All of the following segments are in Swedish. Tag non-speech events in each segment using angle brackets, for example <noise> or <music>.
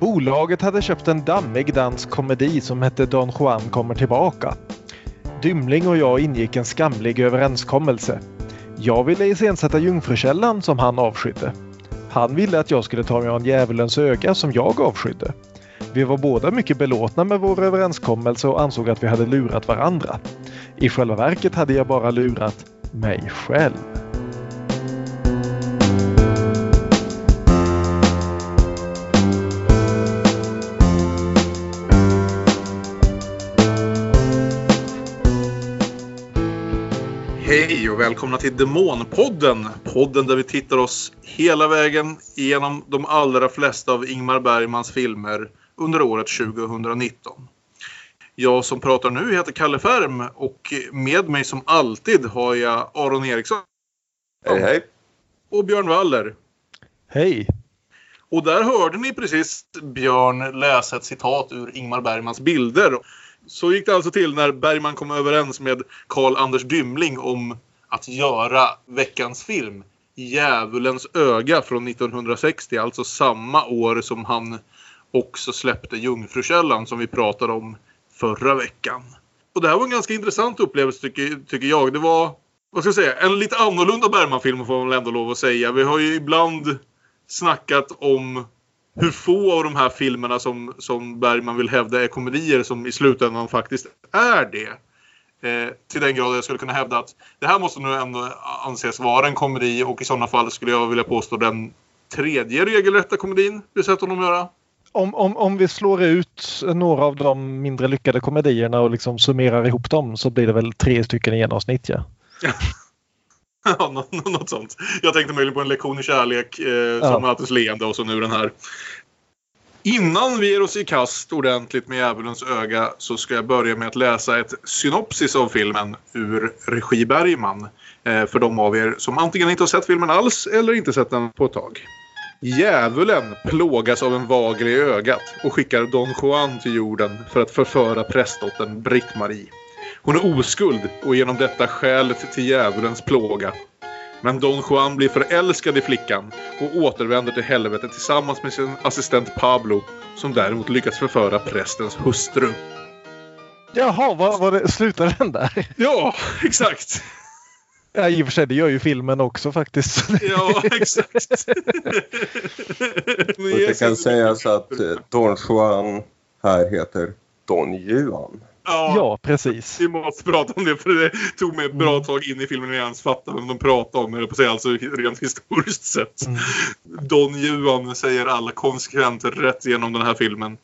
Bolaget hade köpt en dammig dansk komedi som hette Don Juan kommer tillbaka. Dymling och jag ingick en skamlig överenskommelse. Jag ville iscensätta Jungfrukällan som han avskydde. Han ville att jag skulle ta mig an Djävulens öga som jag avskydde. Vi var båda mycket belåtna med vår överenskommelse och ansåg att vi hade lurat varandra. I själva verket hade jag bara lurat mig själv. Och välkomna till Demonpodden. Podden där vi tittar oss hela vägen igenom de allra flesta av Ingmar Bergmans filmer under året 2019. Jag som pratar nu heter Kalle Färm och med mig som alltid har jag Aron Eriksson. Hej hej. Och Björn Waller. Hej! Och där hörde ni precis Björn läsa ett citat ur Ingmar Bergmans bilder. Så gick det alltså till när Bergman kom överens med Karl Anders Dymling om att göra veckans film Djävulens öga från 1960, alltså samma år som han också släppte Jungfrukällan som vi pratade om förra veckan. Och det här var en ganska intressant upplevelse tycker, tycker jag. Det var, vad ska jag säga, en lite annorlunda Bergman-film får man väl ändå lov att säga. Vi har ju ibland snackat om hur få av de här filmerna som, som Bergman vill hävda är komedier som i slutändan faktiskt är det. Eh, till den grad jag skulle kunna hävda att det här måste nu ändå anses vara en komedi och i sådana fall skulle jag vilja påstå den tredje regelrätta komedin vi sett honom göra. Om, om, om vi slår ut några av de mindre lyckade komedierna och liksom summerar ihop dem så blir det väl tre stycken i genomsnitt ja. Ja, <laughs> nå- nå- något sånt. Jag tänkte möjligen på en lektion i kärlek eh, som Ja. mötes leende och så nu den här. Innan vi ger oss i kast ordentligt med Djävulens öga så ska jag börja med att läsa ett synopsis av filmen ur regi Bergman. Eh, för de av er som antingen inte har sett filmen alls eller inte sett den på ett tag. Djävulen plågas av en vagel i ögat och skickar Don Juan till jorden för att förföra prästdottern Britt-Marie. Hon är oskuld och genom detta skälet till djävulens plåga. Men Don Juan blir förälskad i flickan och återvänder till helvetet tillsammans med sin assistent Pablo som däremot lyckats förföra prästens hustru. Jaha, vad var det? Slutade den där? <laughs> Ja, exakt. Ja, i och för sig, det gör ju filmen också faktiskt. <laughs> Ja, exakt. Och det kan sägas att eh, Don Juan här heter Don Juan. Ja, Ja, precis. vi måste prata om det för det tog mig ett bra tag in i filmen när jag ens fattade vem de pratade om. Eller på säga, alltså rent historiskt sett. Mm. Don Juan säger alla konsekvent rätt genom den här filmen.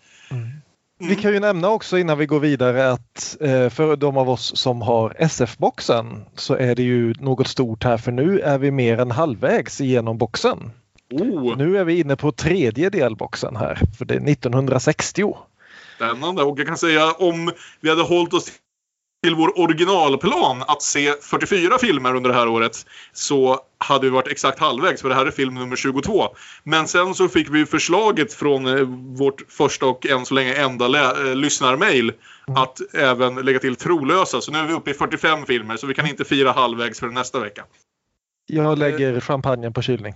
Vi kan ju nämna också innan vi går vidare att eh, för de av oss som har SF-boxen så är det ju något stort här för nu är vi mer än halvvägs igenom boxen. Oh, Nu är vi inne på tredje delboxen här för det är 1960 spännande. Och jag kan säga om vi hade hållit oss till vår originalplan att se 44 filmer under det här året så hade vi varit exakt halvvägs för det här är film nummer 22. Men sen så fick vi förslaget från eh, vårt första och än så länge enda lä- eh, lyssnarmail att även lägga till trolösa. Så nu är vi uppe i 45 filmer så vi kan inte fira halvvägs för nästa vecka. Jag lägger champagnen på kylning.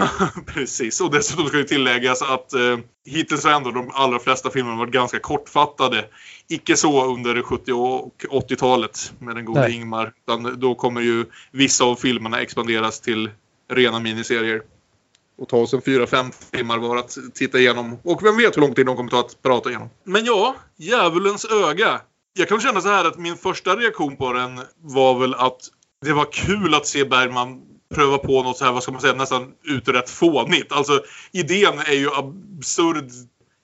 <laughs> Precis, och dessutom ska det tilläggas att eh, hittills har ändå de allra flesta filmerna varit ganska kortfattade. Icke så under 70 och 80-talet med den gode Nej. Ingmar. Utan då kommer ju vissa av filmerna expanderas till rena miniserier. Och ta oss en 4-5 timmar var att titta igenom. Och vem vet hur lång tid de kommer ta att prata igenom. Men ja, Djävulens öga. Jag kan känna så här att min första reaktion på den var väl att det var kul att se Bergman pröva på något så här, vad ska man säga, nästan utrett fånigt. Alltså idén är ju absurd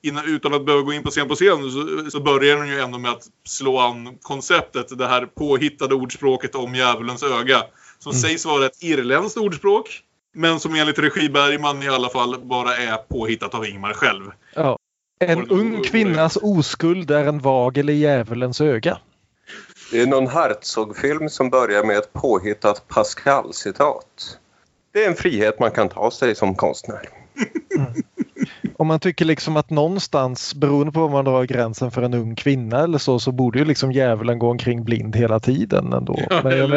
innan, utan att behöva gå in på scen på scen så, så börjar den ju ändå med att slå an konceptet, det här påhittade ordspråket om djävulens öga. Som Mm. sägs vara ett irländskt ordspråk. Men som enligt regi Bergman i alla fall bara är påhittat av Ingmar själv. Ja. En ung kvinnas oskuld är en vagel i djävulens öga. Det är någon Herzog-film som börjar med ett påhittat Pascal-citat. Det är en frihet man kan ta sig som konstnär. Mm. Om man tycker liksom att någonstans, beroende på var man drar gränsen för en ung kvinna eller så, så borde ju liksom djävulen gå omkring blind hela tiden ändå. Ja, men, jag,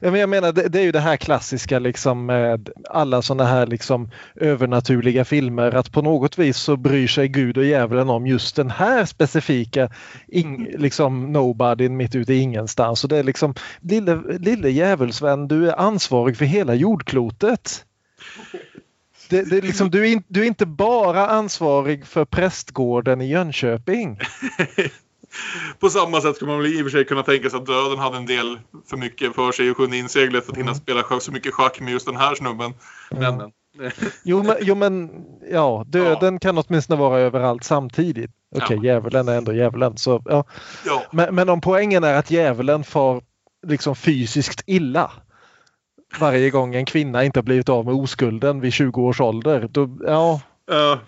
men, jag menar, det, det är ju det här klassiska liksom med alla sådana här liksom övernaturliga filmer att på något vis så bryr sig Gud och djävulen om just den här specifika ing, liksom nobody mitt ute i ingenstans. Och det är liksom lille, lille djävulsvän, du är ansvarig för hela jordklotet. Det, det liksom, du, är du är inte bara ansvarig för prästgården i Jönköping. <laughs> På samma sätt skulle man väl i och för sig kunna tänka sig att döden hade en del för mycket för sig och kunde inseglet för att hinna spela schack- så mycket schack med just den här snubben. Men. Jo men, jo, men ja, döden kan åtminstone vara överallt samtidigt. Okej, Ja. djävulen är ändå djävulen. Så, ja. Ja, men, men om poängen är att djävulen får liksom fysiskt illa varje gång en kvinna inte har blivit av med oskulden vid 20 års ålder. Då, ja, Eh,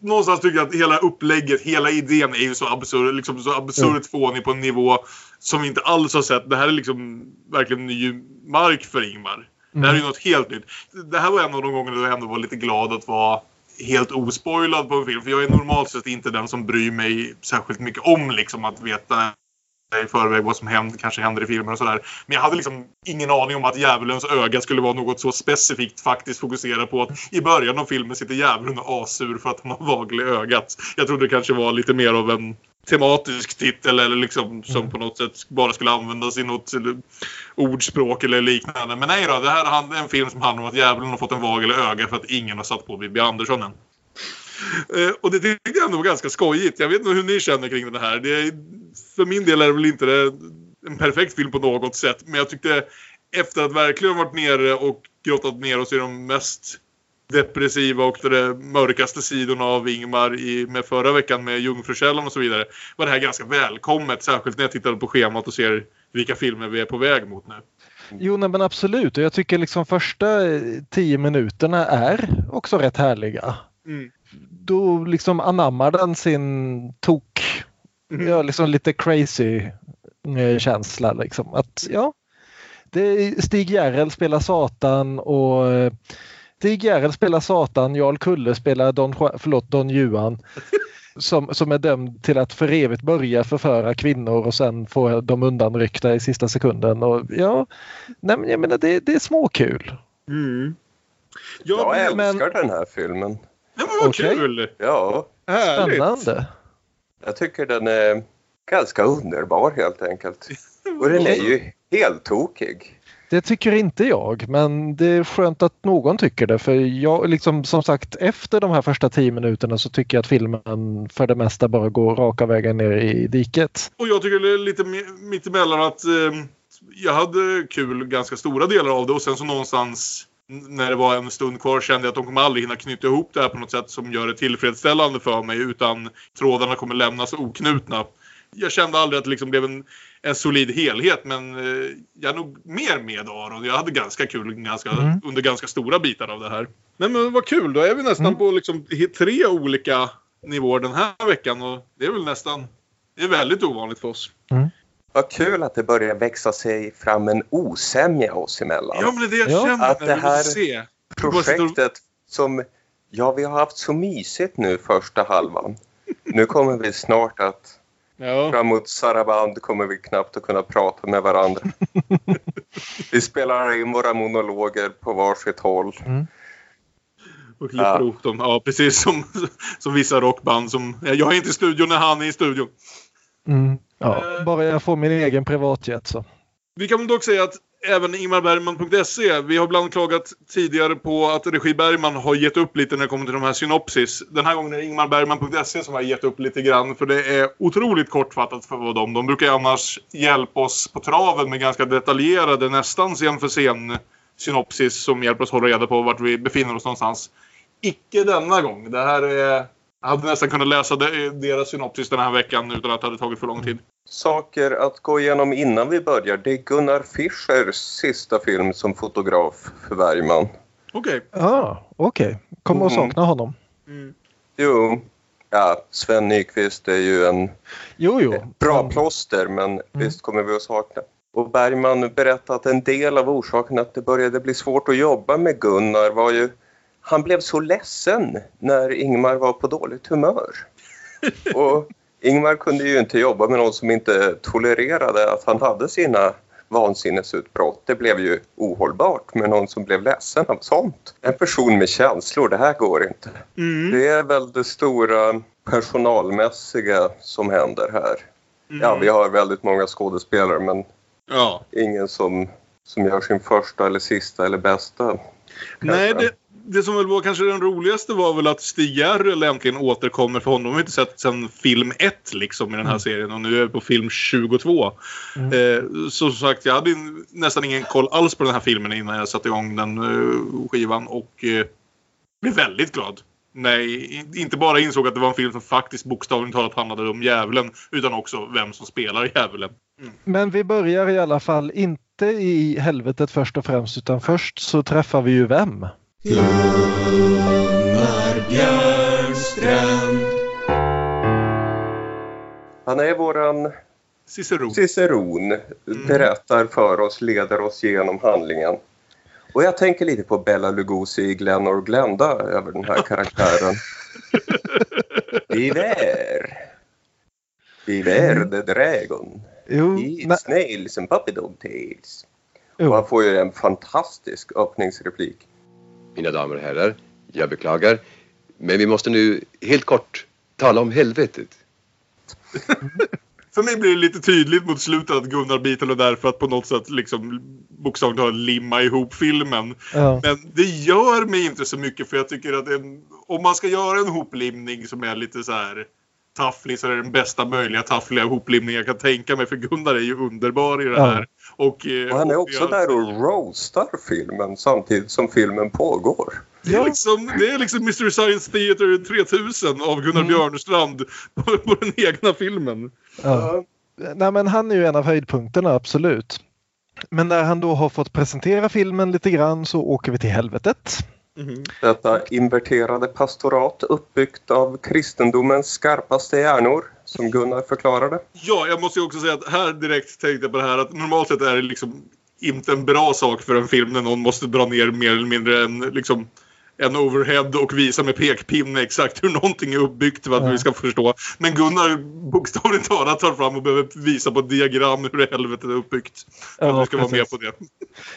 någonstans tycker jag att hela upplägget, hela idén är ju så absurd, liksom så absurt fånig på en nivå som vi inte alls har sett. Det här är liksom verkligen ny mark för Ingmar. Det här är ju något helt nytt. Det här var en av de gångerna då jag ändå var lite glad att vara helt ospoilad på en film. För jag är normalt sett inte den som bryr mig särskilt mycket om liksom att veta i förväg vad som händer, kanske händer i filmer och sådär. Men jag hade liksom ingen aning om att djävulens öga skulle vara något så specifikt faktiskt fokuserat på att i början av filmen sitter djävulen asur för att han har vagel i ögat. Jag trodde det kanske var lite mer av en tematisk titel eller liksom som på något sätt bara skulle användas i något ordspråk eller liknande. Men nej då, det här är en film som handlar om att djävulen har fått en vagel i ögat för att ingen har satt på Bibi Andersson än. Eh, och det tyckte jag ändå var ganska skojigt. Jag vet inte hur ni känner kring det här. Det för min del är det väl inte en perfekt film på något sätt. Men jag tyckte efter att verkligen varit nere och grottat ner oss i de mest depressiva och de mörkaste sidorna av Ingmar i, med förra veckan med Jungfrukällan och så vidare. Var det här ganska välkommet. Särskilt när jag tittade på schemat och ser vilka filmer vi är på väg mot nu. Jo nej, men absolut och jag tycker liksom första eh, tio minuterna är också rätt härliga. Mm. Då liksom anammar den sin tok, Mm. ja, liksom lite crazy eh, känsla liksom. Att ja, det är Stig Järrel spelar Satan och eh, Stig Järrel spelar Satan, Jarl Kulle spelar Don, förlåt, Don Juan. <laughs> Som, som är dömd till att för evigt börja förföra kvinnor och sen få dem undanryckta i sista sekunden. Och ja, nej, men jag menar det, det är småkul. Mm. Ja, Jag men, älskar den här filmen. Ja, men vad Okej. kul! Ja, Härligt! Spännande. jag tycker den är ganska underbar helt enkelt. <laughs> Och den är ju helt tokig. Det tycker inte jag, men det är skönt att någon tycker det. För jag, liksom, som sagt, efter de här första tio minuterna så tycker jag att filmen för det mesta bara går raka vägen ner i diket. Och jag tycker det är lite mi- mittemellan att eh, jag hade kul ganska stora delar av det och sen så någonstans när det var en stund kvar kände jag att de kommer aldrig hinna knyta ihop det här på något sätt som gör det tillfredsställande för mig utan trådarna kommer lämnas oknutna. Jag kände aldrig att det liksom blev en, en solid helhet men eh, jag är nog mer med Aron. Jag hade ganska kul ganska, Mm. under ganska stora bitar av det här. Nej men vad kul, då är vi nästan Mm. på liksom tre olika nivåer den här veckan och det är väl nästan det är väldigt ovanligt för oss. Vad kul att det börjar växa sig fram en osämja oss emellan. Ja, men det är det jag Ja. känner Att det här- se. Projektet som, ja vi har haft så mysigt nu första halvan. Nu kommer vi snart att Ja. framåt Saraband kommer vi knappt att kunna prata med varandra. <laughs> vi spelar in våra monologer på varsitt håll. Och klipper Ja. ihop dem. Ja, precis som, som vissa rockband. Som, jag är inte i studion när han är i studion. Mm. Ja, Eh. bara jag får min egen privatjet så. Vi kan dock säga att även ingmarbergman.se, vi har ibland klagat tidigare på att Regi Bergman har gett upp lite när det kommer till de här synopsis. Den här gången är det ingmarbergman.se som har gett upp lite grann för det är otroligt kortfattat för vad de. De brukar ju annars hjälpa oss på traven med ganska detaljerade, nästan scen för scen synopsis som hjälper oss hålla reda på vart vi befinner oss någonstans. Icke denna gång. Det här är... Jag hade nästan kunnat läsa de- deras synopsis den här veckan utan att det hade tagit för lång tid. Saker att gå igenom innan vi börjar. Det är Gunnar Fischers sista film som fotograf för Bergman. Okej. Ja, okej. Kommer att Mm. sakna honom. Mm. Jo, ja, Sven Nykvist är ju en Jo, jo. bra Men- plåster men visst kommer vi att sakna. Och Bergman berättade att en del av orsaken att det började bli svårt att jobba med Gunnar var ju han blev så ledsen när Ingmar var på dåligt humör. Och Ingmar kunde ju inte jobba med någon som inte tolererade att han hade sina vansinnesutbrott. Det blev ju ohållbart med någon som blev ledsen av sånt. En person med känslor, det här går inte. Mm. Det är väl det stora personalmässiga som händer här. Mm. Ja, vi har väldigt många skådespelare men Ja. ingen som, som gör sin första eller sista eller bästa. Nej, kanske. det, det som väl var kanske den roligaste var väl att Stig Järrel äntligen återkommer för honom. har vi inte sett sedan film 1 liksom i den här Mm. serien och nu är vi på film 22. Mm. Eh, så som sagt, jag hade nästan ingen koll alls på den här filmen innan jag satte igång den eh, skivan och eh, blev väldigt glad. Nej, in- inte bara insåg att det var en film som faktiskt bokstavligt talat handlade om djävulen utan också vem som spelar djävulen. Men vi börjar i alla fall inte i helvetet först och främst utan först så träffar vi ju vem? Gunnar Björnstrand Han är våran Cicero. ciceron, berättar för oss, leder oss genom handlingen. Och jag tänker lite på Bella Lugosi i Glenn och Glenda över den här karaktären. <laughs> Viver! Viver the Dragon. Jo, Eat snails and puppy dog tails. Och han får ju en fantastisk öppningsreplik. Mina damer och herrar, jag beklagar. Men vi måste nu helt kort tala om helvetet. <laughs> För mig blir det lite tydligt mot slutet att Gunnar Beatle är där för att på något sätt liksom bokstavligt talat limma ihop filmen. Ja. Men det gör mig inte så mycket för jag tycker att en, om man ska göra en hoplimning som är lite så här tafflig så är det den bästa möjliga taffliga hoplimning jag kan tänka mig för Gunnar är ju underbar i det Ja. Och, eh, Och han är och också jag- där och roastar filmen samtidigt som filmen pågår. Det är, liksom, det är liksom Mystery Science Theater 3000 av Gunnar Mm. Björnestrand på, på den egna filmen. Ja. Nej, men han är ju en av höjdpunkterna, absolut. Men när han då har fått presentera filmen lite grann så åker vi till helvetet. Detta inverterade pastorat uppbyggt av kristendomens skarpaste hjärnor, som Gunnar förklarade. Ja, jag måste ju också säga att här direkt tänkte jag på det här att normalt sett är det liksom inte en bra sak för en film när någon måste dra ner mer eller mindre en, liksom, en overhead och visa med pekpinne exakt hur någonting är uppbyggt för att Ja. vi ska förstå. Men Gunnar bokstavligt talat tar fram och behöver visa på ett diagram hur helvetet är uppbyggt. För Ja, att du ska vara med precis. på det.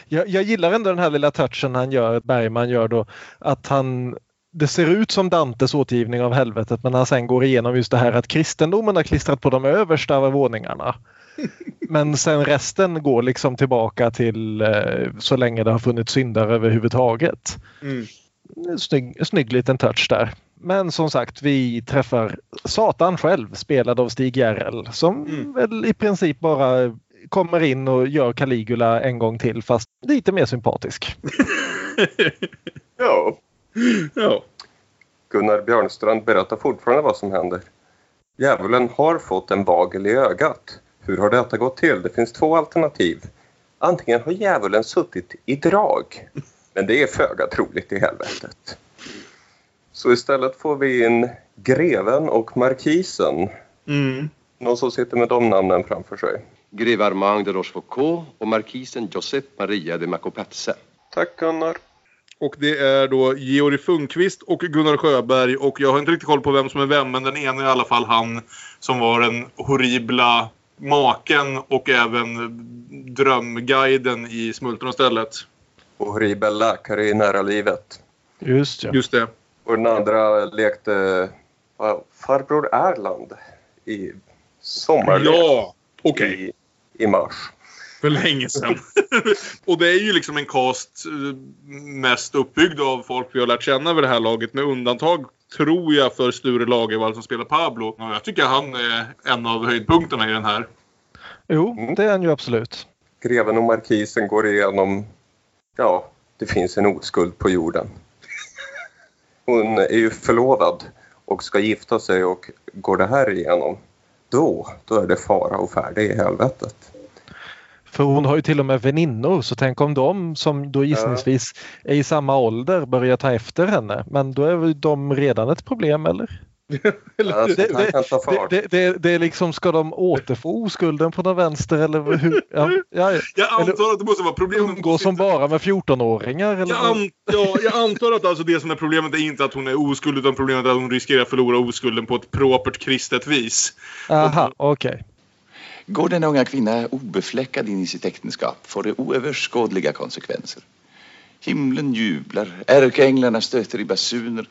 Jag, jag gillar ändå den här lilla touchen han gör, Bergman gör då, att han det ser ut som Dantes återgivning av helvetet men han sen går igenom just det här att kristendomen har klistrat på de översta våningarna. <laughs> Men sen resten går liksom tillbaka till eh, så länge det har funnits syndare överhuvudtaget. Mm. En Snygg, snygg liten touch där. Men som sagt, vi träffar Satan själv spelad av Stig Järrel som Mm. väl i princip bara kommer in och gör Caligula en gång till fast lite mer sympatisk. <laughs> Ja. Ja. Gunnar Björnstrand berättar fortfarande vad som händer. Djävulen har fått en bagel i ögat. Hur har detta gått till? Det finns två alternativ. Antingen har djävulen suttit i drag, men det är föga troligt i helvetet. Så istället får vi in greven och markisen. Mm. Någon som sitter med de namnen framför sig. Greve Armand de Rochefoucauld och markisen Josep Maria de Macopatse. Tack Gunnar. Och det är då Georg Funkvist och Gunnar Sjöberg. Och jag har inte riktigt koll på vem som är vem. Men den ena är i alla fall han som var den horribla maken och även drömguiden i Smultronstället. Och horribel läkare i nära livet. Just ja. Just det. Och den andra lekte farbror Erland i sommarlek Ja, okej. i, i mars. För länge sedan. <laughs> och det är ju liksom en cast eh, mest uppbyggd av folk vi har lärt känna vid det här laget. Med undantag, tror jag, för Sture Lagervall som spelar Pablo. Och jag tycker han är en av höjdpunkterna i den här. Jo, Mm. det är han ju absolut. Greven och markisen går igenom, ja, det finns en oskuld på jorden. Hon är ju förlovad och ska gifta sig och går det här igenom, då, då är det fara och färde i helvetet. För hon har ju till och med väninnor så tänk om de som då gissningsvis är i samma ålder börjar ta efter henne. Men då är väl de redan ett problem eller? <laughs> Det, fart. det, det, det är liksom, ska de återfå oskulden på den vänster eller hur? Ja, ja, Jag antar att det måste vara problemet. umgås som bara med 14-åringar eller? Jag, an, ja, jag antar att alltså det som är problemet är inte att hon är oskuld utan problemet är att hon riskerar att förlora oskulden på ett propert kristet vis. Aha, okej. Går den unga kvinna obefläckad in i sitt äktenskap får det oöverskådliga konsekvenser. Himlen jublar, ärkeänglarna stöter i basuner.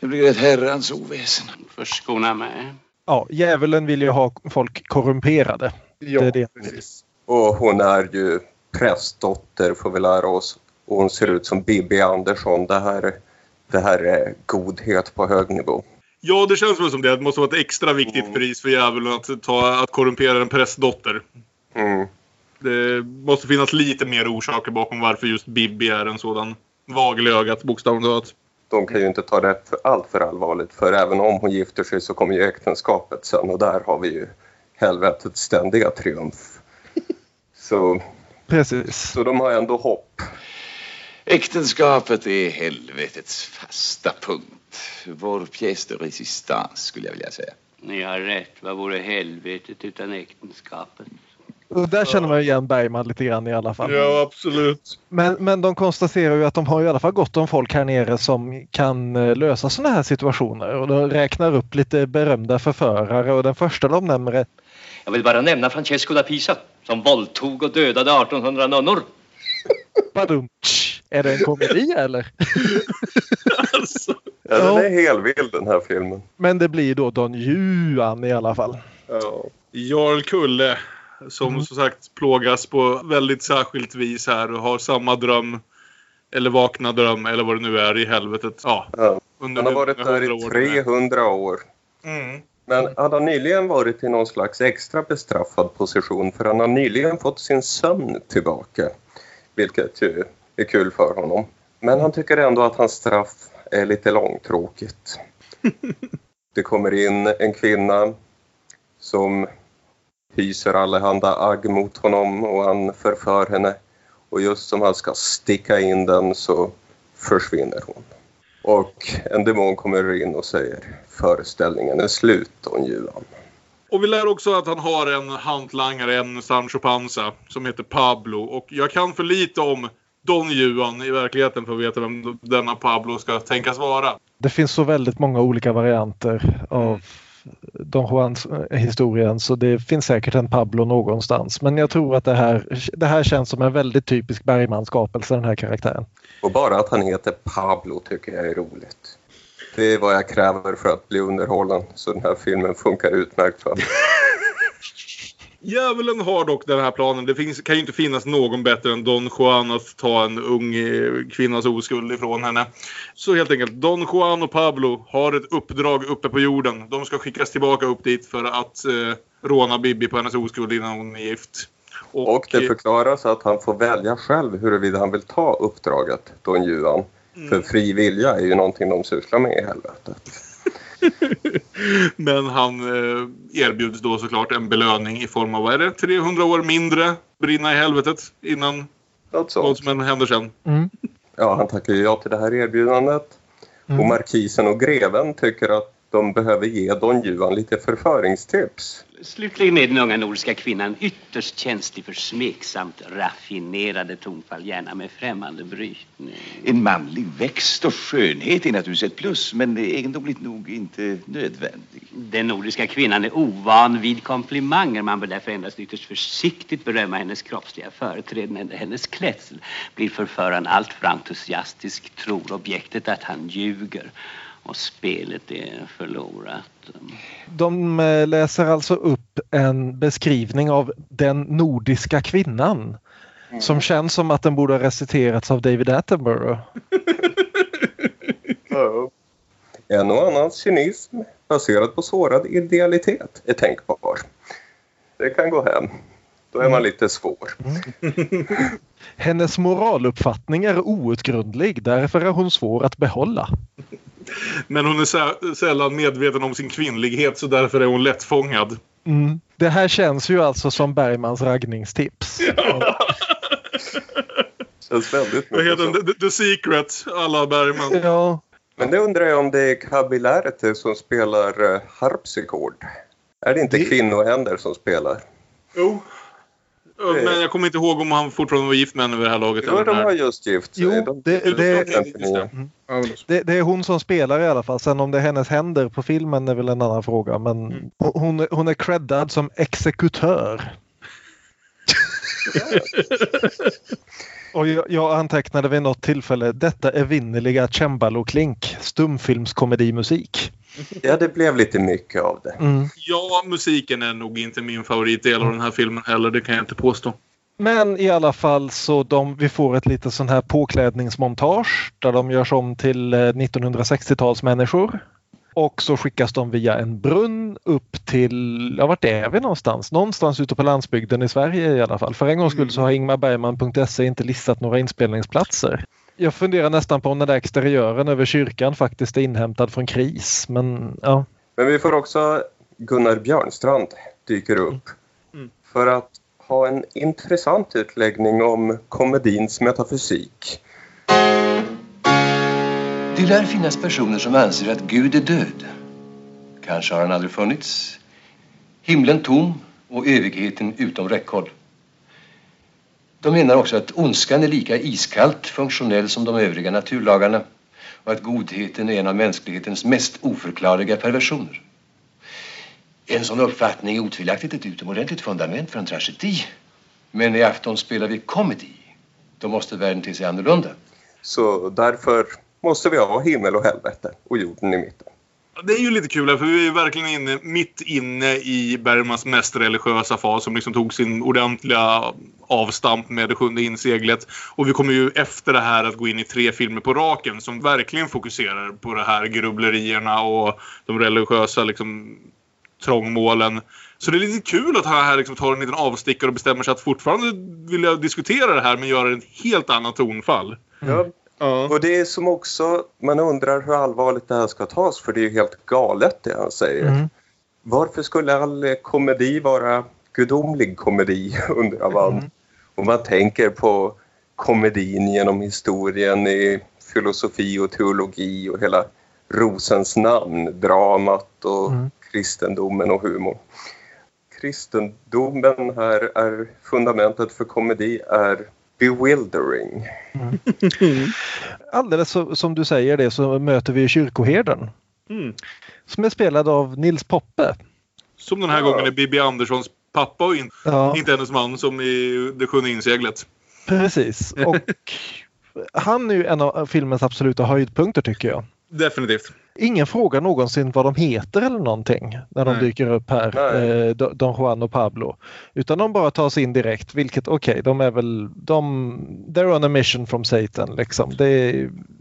Det blir ett herrans oväsen. Förskona mig. Ja, djävulen vill ju ha folk korrumperade. Ja, det är det. precis. Och hon är ju prästdotter får vi lära oss. Och hon ser ut som Bibi Andersson. Det här, det här är godhet på hög nivå. Ja, det känns väl som det. Det måste vara ett extra viktigt Mm. pris för djävulen att, ta, att korrumpera en prästdotter. Mm. Det måste finnas lite mer orsaker bakom varför just Bibi är en sådan vagel i ögat, bokstavligt talat. De kan ju inte ta det för allt för allvarligt. För även om hon gifter sig så kommer ju äktenskapet sen. Och där har vi ju helvetets ständiga triumf. <laughs> Så, Precis. så de har ändå hopp. Äktenskapet är helvetets fasta punkt. Vår pièce de résistance skulle jag vilja säga. Ni har rätt. Vad vore helvetet utan äktenskapet? Och där känner man igen Bergman lite grann i alla fall. Ja, absolut. Men, men de konstaterar ju att de har i alla fall gott om folk här nere som kan eh, lösa sådana här situationer. Och de räknar upp lite berömda förförare och den första de nämner är Jag vill bara nämna Francesco da Pisa som våldtog och dödade 1800 nunnor. Badum. Är det en komedi <laughs> eller? Alltså. Ja, den är helvild den här filmen. Men det blir då Don Juan i alla fall. Ja. Jarl Kulle som Mm. som sagt plågas på väldigt särskilt vis här och har samma dröm eller vakna dröm eller vad det nu är i helvetet. Ja, Ja. under Han har varit där i 100 år nu. 300 år. Mm. Men han har nyligen varit i någon slags extra bestraffad position för han har nyligen fått sin sömn tillbaka. Vilket ju är kul för honom. Men han tycker ändå att hans straff är lite långtråkigt. <laughs> Det kommer in en kvinna som hyser allehanda agg mot honom och han förför henne. Och just som han ska sticka in den så försvinner hon. Och en demon kommer in och säger föreställningen är slut, Don Juan. Och vi lär också att han har en hantlangare, en Sancho Panza, som heter Pablo. Och jag kan för lite om Don Juan i verkligheten för att veta vem denna Pablo ska tänkas vara. Det finns så väldigt många olika varianter av Don Juans eh, historien så det finns säkert en Pablo någonstans. Men jag tror att det här, det här känns som en väldigt typisk Bergman-skapelse den här karaktären. Och bara att han heter Pablo tycker jag är roligt. Det är vad jag kräver för att bli underhållen, så den här filmen funkar utmärkt för mig. <laughs> Djävulen har dock den här planen. Det finns, kan ju inte finnas någon bättre än Don Juan att ta en ung eh, kvinnas oskuld ifrån henne. Så helt enkelt, Don Juan och Pablo har ett uppdrag uppe på jorden. De ska skickas tillbaka upp dit för att eh, råna Bibi på hennes oskuld innan hon är gift. Och det förklaras att han får välja själv huruvida han vill ta uppdraget, Don Juan. För fri vilja är ju någonting de sysslar med i helvetet. <laughs> Men han eh, erbjuds då såklart en belöning i form av, vad är det, 300 år mindre brinna i helvetet innan vad som än händer sen. Mm. Ja, han tackar ju ja till det här erbjudandet. Och markisen och greven tycker att de behöver ge Don Juan lite förföringstips. Slutligen är den unga nordiska kvinnan ytterst känslig för smeksamt raffinerade tonfall, gärna med främmande brytning. En manlig växt och skönhet är naturligtvis ett plus, men egendomligt nog inte nödvändig. Den nordiska kvinnan är ovan vid komplimanger. Man bör därför endast ytterst försiktigt berömma hennes kroppsliga företräden. Hennes klädsel blir förföraren alltför entusiastisk, tror objektet att han ljuger. Och spelet är förlorat. De eh, läser alltså upp en beskrivning av den nordiska kvinnan. Som känns som att den borde ha reciterats av David Attenborough. <laughs> Ja. En och annan cynism baserad på sårad idealitet är tänkbar. Det kan gå hem. Då är man lite svår. <laughs> Hennes moraluppfattning är outgrundlig, därför är hon svår att behålla. Men hon är sä- sällan medveten om sin kvinnlighet så därför är hon lättfångad. Mm. Det här känns ju alltså som Bergmans raggningstips. <laughs> Känns väldigt Vad mycket heter den? The, The Secret, alla Bergman. Ja, Men det undrar jag om det är Kabilärte som spelar eh, harpsichord. Är det inte Det- kvinnohänder som spelar? Jo. Men jag kommer inte ihåg om han fortfarande var gift med henne vid det här laget. Jo, de har just gift. Jo, De- det- de- det-. Det, det är hon som spelar i alla fall. Sen om det är hennes händer på filmen är väl en annan fråga. Men Mm. hon, är- hon är creddad som exekutör. <laughs> Och jag, jag antecknade vid något tillfälle detta evinnerliga cembalo-klink, stumfilmskomedimusik. Ja, det blev lite mycket av det. Mm. Ja, musiken är nog inte min favoritdel av den här filmen heller. Det kan jag inte påstå. Men i alla fall så de, vi får ett litet sån här påklädningsmontage där de görs om till eh, 1960-talsmänniskor. Och så skickas de via en brunn upp till, ja vart är vi någonstans? Någonstans ute på landsbygden i Sverige i alla fall. För en gångs skull så har ingmarbergman.se inte listat några inspelningsplatser. Jag funderar nästan på om den där exteriören över kyrkan faktiskt är inhämtad från KRIS. Men ja, Men vi får också Gunnar Björnstrand dyker upp. Mm. För att ha en intressant utläggning om komedins metafysik. Det lär finnas personer som anser att Gud är död. Kanske har han aldrig funnits. Himlen tom och evigheten utom räckhåll. De menar också att ondskan är lika iskallt funktionell som de övriga naturlagarna och att godheten är en av mänsklighetens mest oförklarliga perversioner. En sån uppfattning är otvivelaktigt ett utomordentligt fundament för en tragedi. Men i afton spelar vi komedi. Då måste världen te sig annorlunda. Så därför måste vi ha himmel och helvete och jorden i mitten. Det är ju lite kul här, för vi är ju verkligen inne, mitt inne i Bergmans mest religiösa fas som liksom tog sin ordentliga avstamp med det sjunde inseglet. Och vi kommer ju efter det här att gå in i tre filmer på raken som verkligen fokuserar på det här grubblerierna och de religiösa liksom, trångmålen. Så det är lite kul att han här liksom tar en liten avstickare och bestämmer sig att fortfarande vilja diskutera det här men göra ett helt annat tonfall. Ja. Och det är som också, man undrar hur allvarligt det här ska tas för det är ju helt galet det han säger. Mm. Varför skulle all komedi vara gudomlig komedi <laughs> undrar man. Och man tänker på komedin genom historien i filosofi och teologi och hela Rosens namn, dramat och Mm. kristendomen och humor. Kristendomen här är fundamentet för komedi är bewildering. <laughs> alldeles så, som du säger det så möter vi kyrkoherden. Mm. Som är spelad av Nils Poppe. Som den här Ja. gången är Bibi Anderssons pappa och in, Ja. inte hennes man som i Det sjunde inseglet. Precis. <laughs> Och han är ju en av filmens absoluta höjdpunkter tycker jag. Definitivt. Ingen frågar någonsin vad de heter eller någonting när de Nej. dyker upp här, eh, Do- Don Juan och Pablo. Utan de bara tar sig in direkt, vilket okej, de är väl, de, they're on a mission from Satan liksom. Det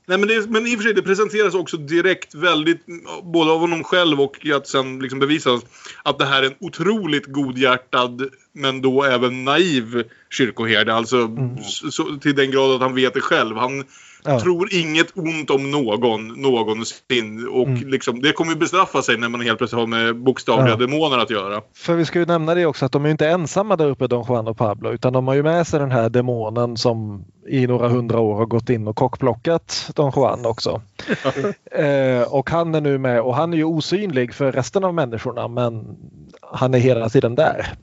Nej, men, det, men i och för sig, det presenteras också direkt väldigt, både av honom själv och att sen liksom bevisas att det här är en otroligt godhjärtad men då även naiv kyrkoherde. Alltså så, så, till den grad att han vet det själv. Han Ja. tror inget ont om någon någonsin. Och Mm. liksom, det kommer ju bestraffa sig när man helt plötsligt har med bokstavliga Ja. demoner att göra. För vi ska ju nämna det också att de är ju inte ensamma där uppe Don Juan och Pablo utan de har ju med sig den här demonen som i några hundra år har gått in och kockplockat Don Juan också. <laughs> eh, och han är nu med och han är ju osynlig för resten av människorna men han är hela tiden där.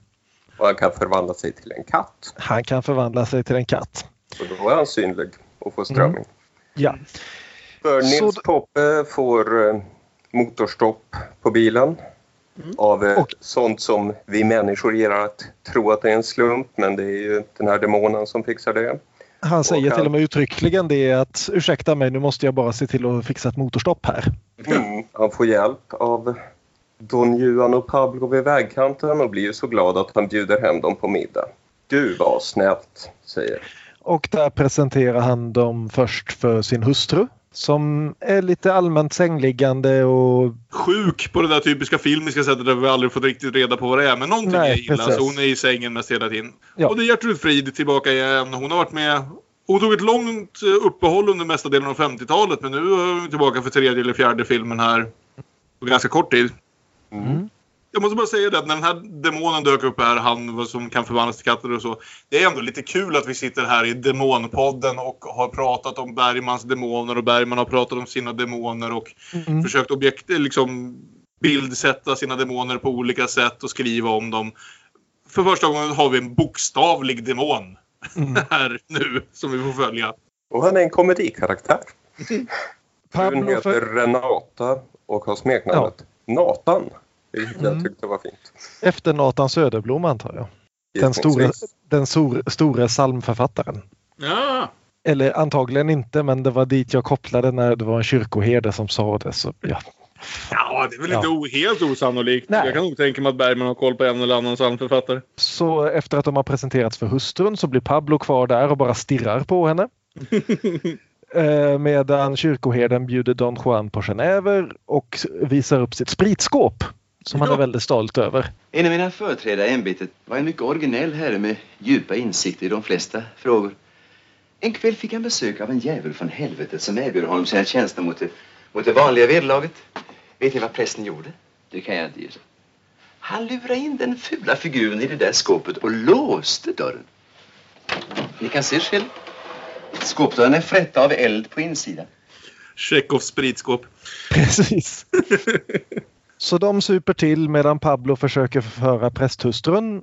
Och han kan förvandla sig till en katt. Han kan förvandla sig till en katt. Och då är han synlig och får strömming. Ja. För Så Nils d- Poppe får eh, motorstopp på bilen. Av eh, Och- sånt som vi människor ger att tro att det är en slump. Men det är ju den här demonen som fixar det. Han säger han- till och med uttryckligen det att ursäkta mig nu måste jag bara se till att fixa ett motorstopp här. Mm. Han får hjälp av Don Juan och Pablo vid vägkanten och blir så glad att han bjuder hem dem på middag. Du var snällt, säger Och där presenterar han dem först för sin hustru som är lite allmänt sängliggande och Sjuk på det där typiska filmiska sättet där vi aldrig fått riktigt reda på vad det är. Men någonting Nej, är illa precis. så hon är i sängen mest hela tiden. Ja. Och det är Gertrud Frid tillbaka igen. Hon har varit med hon tog ett långt eh, uppehåll under mesta delen av 50-talet men nu är hon tillbaka för tredje eller fjärde filmen här på ganska kort tid. mm. Jag måste bara säga det att när den här demonen dök upp här, han som kan förvandlas till katter och så. Det är ändå lite kul att vi sitter här i Demonpodden och har pratat om Bergmans demoner och Bergman har pratat om sina demoner och Mm. försökt objekt, liksom bildsätta sina demoner på olika sätt och skriva om dem. För första gången har vi en bokstavlig demon Mm. <laughs> här nu som vi får följa. Och han är en komedikaraktär. <laughs> Hon heter Renata och har smeknamnet Nathan. Vilket Mm. jag tyckte var fint. efter Nathan Söderblom antar jag. Den stora, Gissningsvis. den stor, stora psalmförfattaren. Ja, Eller antagligen inte, men det var dit jag kopplade när det var en kyrkoherde som sa det. Så, ja. ja det är väl Ja. inte helt osannolikt. Nej. Jag kan nog tänka mig att Bergman har koll på en eller annan psalmförfattare. så efter att de har presenterats för hustrun så blir Pablo kvar där och bara stirrar på henne. <laughs> Eh, Medan kyrkoherden bjuder Don Juan på genever och visar upp sitt spritskåp. Som han är väldigt stolt över. En av mina företrädare i ämbetet var en mycket originell herre med djupa insikter i de flesta frågor. En kväll fick han besök av en djävul från helvetet som erbjöd honom sina tjänster mot det, mot det vanliga vederlaget. Vet ni vad prästen gjorde? Det kan jag inte gissa. Han lurade in den fula figuren i det där skåpet och låste dörren. Ni kan se själv. Skåpdörren är frätta av eld på insidan. Tjechovs spritskåp. Precis. <laughs> Så de super till medan Pablo försöker förföra prästhustrun.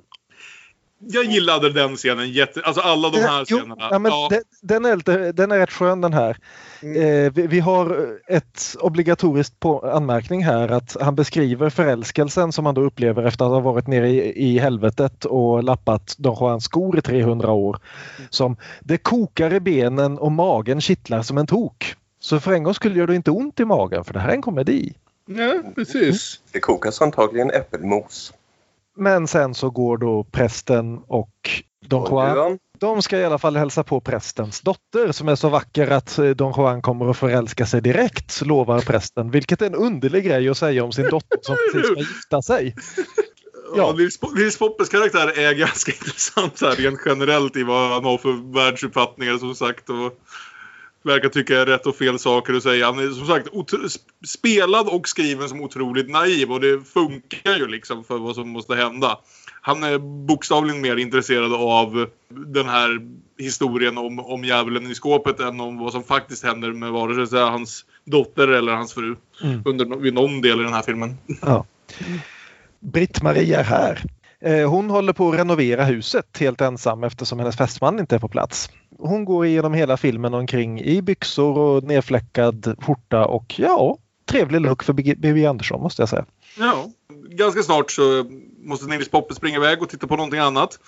Jag gillade den scenen jätte... Alltså alla de här Jo, scenerna. ja, men Ja. Den, den, är lite, den är rätt skön den här. Eh, vi, vi har ett obligatoriskt på, anmärkning här att han beskriver förälskelsen som han då upplever efter att ha varit nere i, i helvetet och lappat Don Juans skor i 300 år. Som det kokar i benen och magen kittlar som en tok. Så för en gång skulle gör det inte ont i magen för det här är en komedi. Ja, precis. Det kokas antagligen äppelmos. Men sen så går då prästen och Don Juan De ska i alla fall hälsa på prästens dotter som är så vacker att eh, Don Juan kommer att förälska sig direkt, lovar prästen. Vilket är en underlig grej att säga om sin dotter som <laughs> precis ska gifta sig. Ja, Nils, Nils Poppes karaktär är ganska <laughs> intressant här, rent generellt i vad han har för världsuppfattningar som sagt. Och verkar tycka är rätt och fel saker att säga. Han är som sagt spelad och skriven som otroligt naiv och det funkar ju liksom för vad som måste hända. Han är bokstavligen mer intresserad av den här historien om, om djävulen i skåpet än om vad som faktiskt händer med vare sig hans dotter eller hans fru. Mm. Under, vid någon del i den här filmen. Ja. Britt-Marie är här. Eh, Hon håller på att renovera huset helt ensam eftersom hennes fästman inte är på plats. Hon går igenom hela filmen omkring i byxor och nedfläckad skjorta och ja, trevlig look för Bibi Andersson måste jag säga. Ja, ganska snart så måste Nils Poppe springa iväg och titta på någonting annat.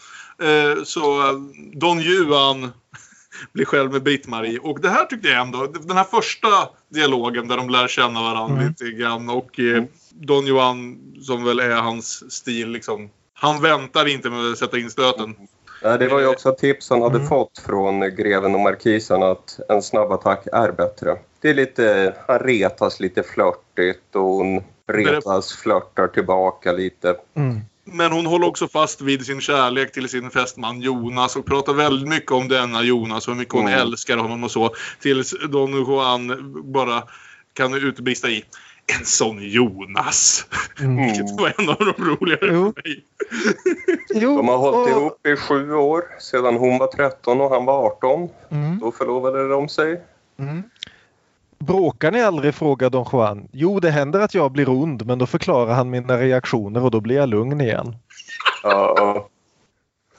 Eh, Så eh, Don Juan <laughs> blir själv med Britt-Marie. Och det här tyckte jag ändå, den här första dialogen där de lär känna varandra Mm. lite grann och eh, Don Juan som väl är hans stil liksom. Han väntar inte med att sätta in stöten. Nej, det var ju också ett tips han hade Mm. fått från greven och markisen att en snabb attack är bättre. Det är lite, han retas lite flörtigt och hon retas, flörtar tillbaka lite. Mm. Men hon håller också fast vid sin kärlek till sin fästman Jonas och pratar väldigt mycket om denna Jonas och hur mycket hon Mm. älskar honom och så. Tills Don Juan bara kan utbrista i en sån Jonas. Mm. Vilket var en av de roligare Jo. för mig. Jo, De har hållit och- ihop i sju år sedan hon var 13 och han var 18. Mm. Då förlovade de sig. Mm. Bråkar ni aldrig? frågar Don Juan. Jo, det händer att jag blir ond, men då förklarar han mina reaktioner och då blir jag lugn igen. Ja, ja.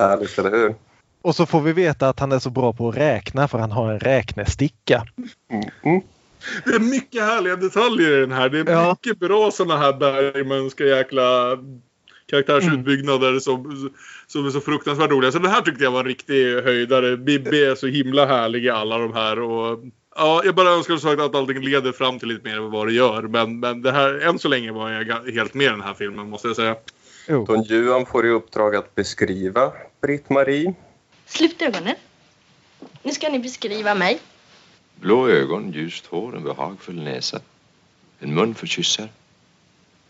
Härligt, eller hur? Och så får vi veta att han är så bra på att räkna för han har en räknesticka. Mm. Mm. <laughs> Det är mycket härliga detaljer i den här. Det är Ja. mycket bra sådana här Bergmanska jäkla karaktärsutbyggnader som, som är så fruktansvärt roliga. Så det här tyckte jag var en riktig höjdare. Bibi är så himla härlig i alla de här. Och, ja, jag bara önskar som sagt att allting leder fram till lite mer än vad det gör. Men, men det här, än så länge var jag helt med i den här filmen måste jag säga. Jo. Don Juan får i uppdrag att beskriva Britt-Marie. Slut ögonen. Nu ska ni beskriva mig. Blå ögon, ljust hår, en behagfull näsa. En mun för kyssar.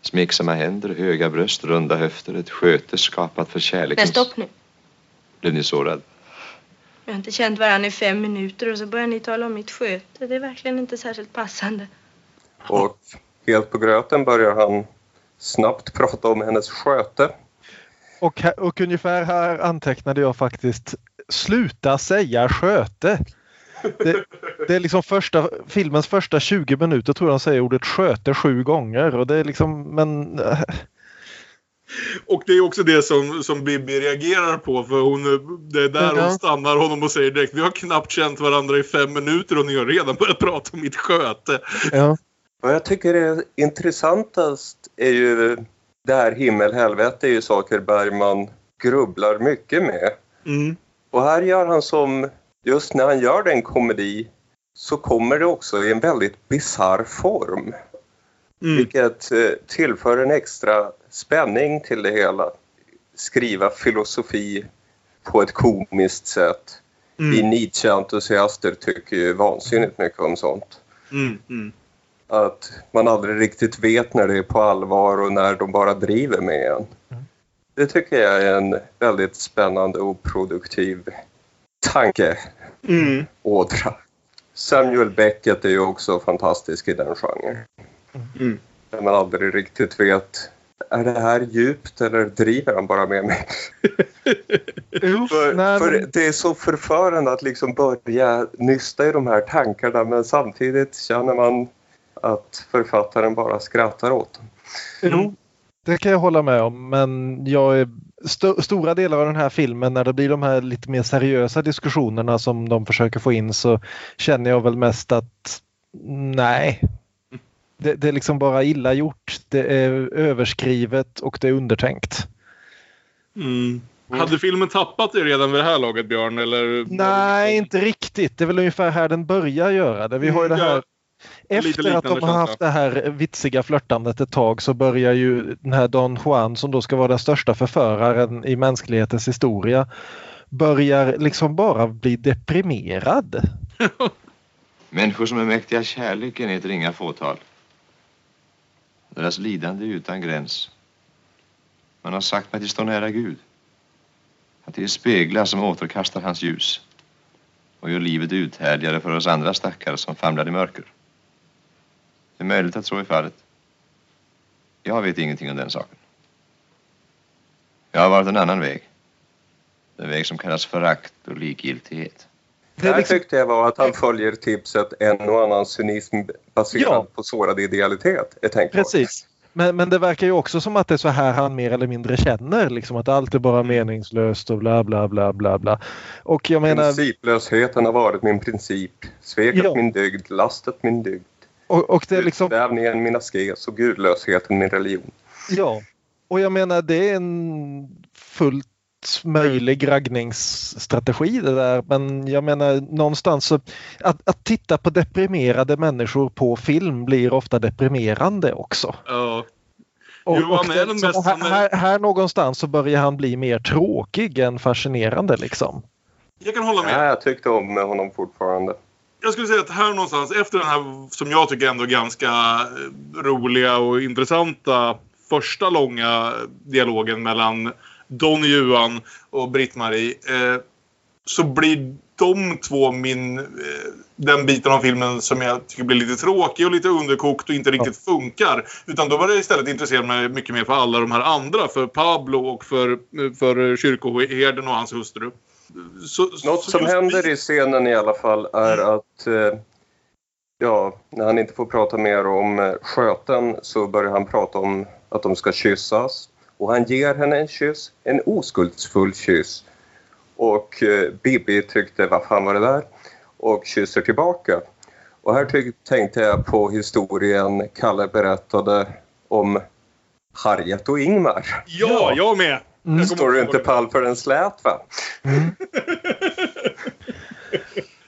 Smeksamma händer, höga bröst, runda höfter. Ett sköte skapat för Men kärlekens... stopp nu. Blev ni sårad? Vi har inte känt varandra i fem minuter och så börjar ni tala om mitt sköte. Det är verkligen inte särskilt passande. Och helt på gröten börjar han snabbt prata om hennes sköte. Och, och ungefär här antecknade jag faktiskt Sluta säga sköte. Det, det, är liksom första, filmens första 20 minuter tror jag de säger ordet sköte sju gånger och det är liksom men och det är också det som, som Bibi reagerar på för hon, det är där Ja. hon stannar honom och säger direkt vi har knappt känt varandra i fem minuter och ni har redan börjat prata om mitt sköte. Ja. Vad jag tycker är intressantast är ju det här himmel-helvete är ju saker Bergman grubblar mycket med. Mm. Och här gör han som, just när han gör den komedi så kommer det också i en väldigt bizarr form. Vilket eh, tillför en extra spänning till det hela. Skriva filosofi på ett komiskt sätt. Mm. Vi Nietzsche-entusiaster tycker ju vansinnigt mycket om sånt. Mm. Mm. Att man aldrig riktigt vet när det är på allvar och när de bara driver med en. Det tycker jag är en väldigt spännande och produktiv tanke. Mm. ådra. Samuel Beckett är ju också fantastisk i den genren. Mm. Där man aldrig riktigt vet, är det här djupt eller driver han bara med mig? <laughs> för, för det är så förförande att liksom börja nysta i de här tankarna men samtidigt känner man att författaren bara skrattar åt dem. Jo, det kan jag hålla med om men jag är st- stora delar av den här filmen när det blir de här lite mer seriösa diskussionerna som de försöker få in så känner jag väl mest att nej. Det, det är liksom bara illa gjort. Det är överskrivet och det är undertänkt. Mm. Hade filmen tappat det redan vid det här laget Björn? Eller? Nej, inte riktigt. Det är väl ungefär här den börjar göra det. Vi har ju det här Efter att de har haft det här vitsiga flörtandet ett tag så börjar ju den här Don Juan som då ska vara den största förföraren i mänsklighetens historia börjar liksom bara bli deprimerad. <laughs> Människor som är mäktiga kärleken är ett ringa fåtal. Deras lidande är utan gräns. Man har sagt mig att de står nära Gud. Att det är speglar som återkastar hans ljus och gör livet uthärdligare för oss andra stackare som famlar i mörker. Det är möjligt att så är fallet. Jag vet ingenting om den saken. Jag har varit en annan väg. Den väg som kallas förakt och likgiltighet. Det här tyckte jag var att han följer tipset en och annan cynism baserad Ja. på sårad idealitet. Precis. Men, men det verkar ju också som att det är så här han mer eller mindre känner. Liksom att allt är bara meningslöst och bla bla bla bla bla. Och jag menar... Principlösheten har varit min princip. Sveket Ja. min dygd, lastet min dygd. Och, och det är liksom... Utsvävningen min askes och gudlösheten min religion. Ja, och jag menar det är en fullt möjlig raggningsstrategi det där men jag menar någonstans så att, att titta på deprimerade människor på film blir ofta deprimerande också. Ja. Och, Jo, och det- så här, här, här någonstans så börjar han bli mer tråkig än fascinerande liksom. Jag kan hålla med. Nej, jag tyckte om honom fortfarande. Jag skulle säga att här någonstans, efter den här som jag tycker ändå ganska eh, roliga och intressanta första långa dialogen mellan Don Juan och Britt-Marie eh, så blir de två min, eh, den biten av filmen som jag tycker blir lite tråkig och lite underkokt och inte riktigt funkar. Utan då var det istället intresserad mig mycket mer för alla de här andra. För Pablo och för, för kyrkoherden och hans hustru. Så, Något som händer i scenen i alla fall är Mm. att eh, ja, när han inte får prata mer om eh, sköten så börjar han prata om att de ska kyssas. Och han ger henne en kyss, en oskuldsfull kyss. Och eh, Bibi tyckte, vad fan var det där? Och kysser tillbaka. Och här tänkte jag på historien Kalle berättade om Harriet och Ingmar. Ja, jag med! Mm. Står du inte pall för en slät va? <laughs>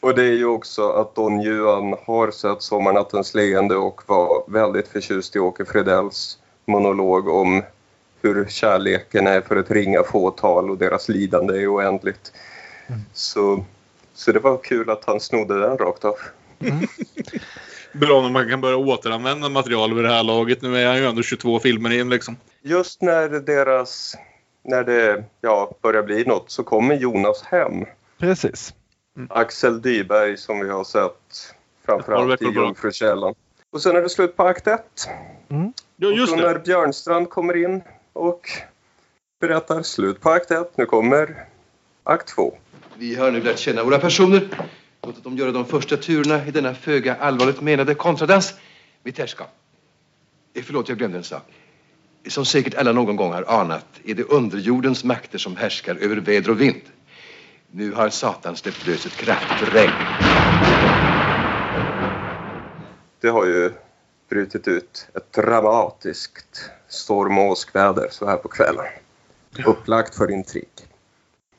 och det är ju också att Don Juan har sett Sommarnattens leende och var väldigt förtjust i Åke Fredells monolog om hur kärleken är för ett ringa fåtal och deras lidande är oändligt. Så, så det var kul att han snodde den rakt av. <laughs> Bra när man kan börja återanvända material vid det här laget. Nu är han ju ändå 22 filmer in liksom. Just när deras, när det ja, börjar bli något så kommer Jonas hem. Precis. Axel Dyberg som vi har sett framförallt i. Jungfrukällan. Och sen är det slut på akt ett. Mm. Ja, just och det. när Björnstrand kommer in och berättar slut på akt 1, nu kommer akt 2. Vi har nu lärt känna våra personer. Låtit dem göra de första turerna i denna föga allvarligt menade kontradans. Mitt herrskap. Eh, Förlåt, jag glömde en sak. Som säkert alla någon gång har anat är det underjordens makter som härskar över väder och vind. Nu har Satan släppt lös ett kraftigt regn. Det har ju brutit ut ett dramatiskt storm och åskväder så här på kvällen. Upplagt för intrig.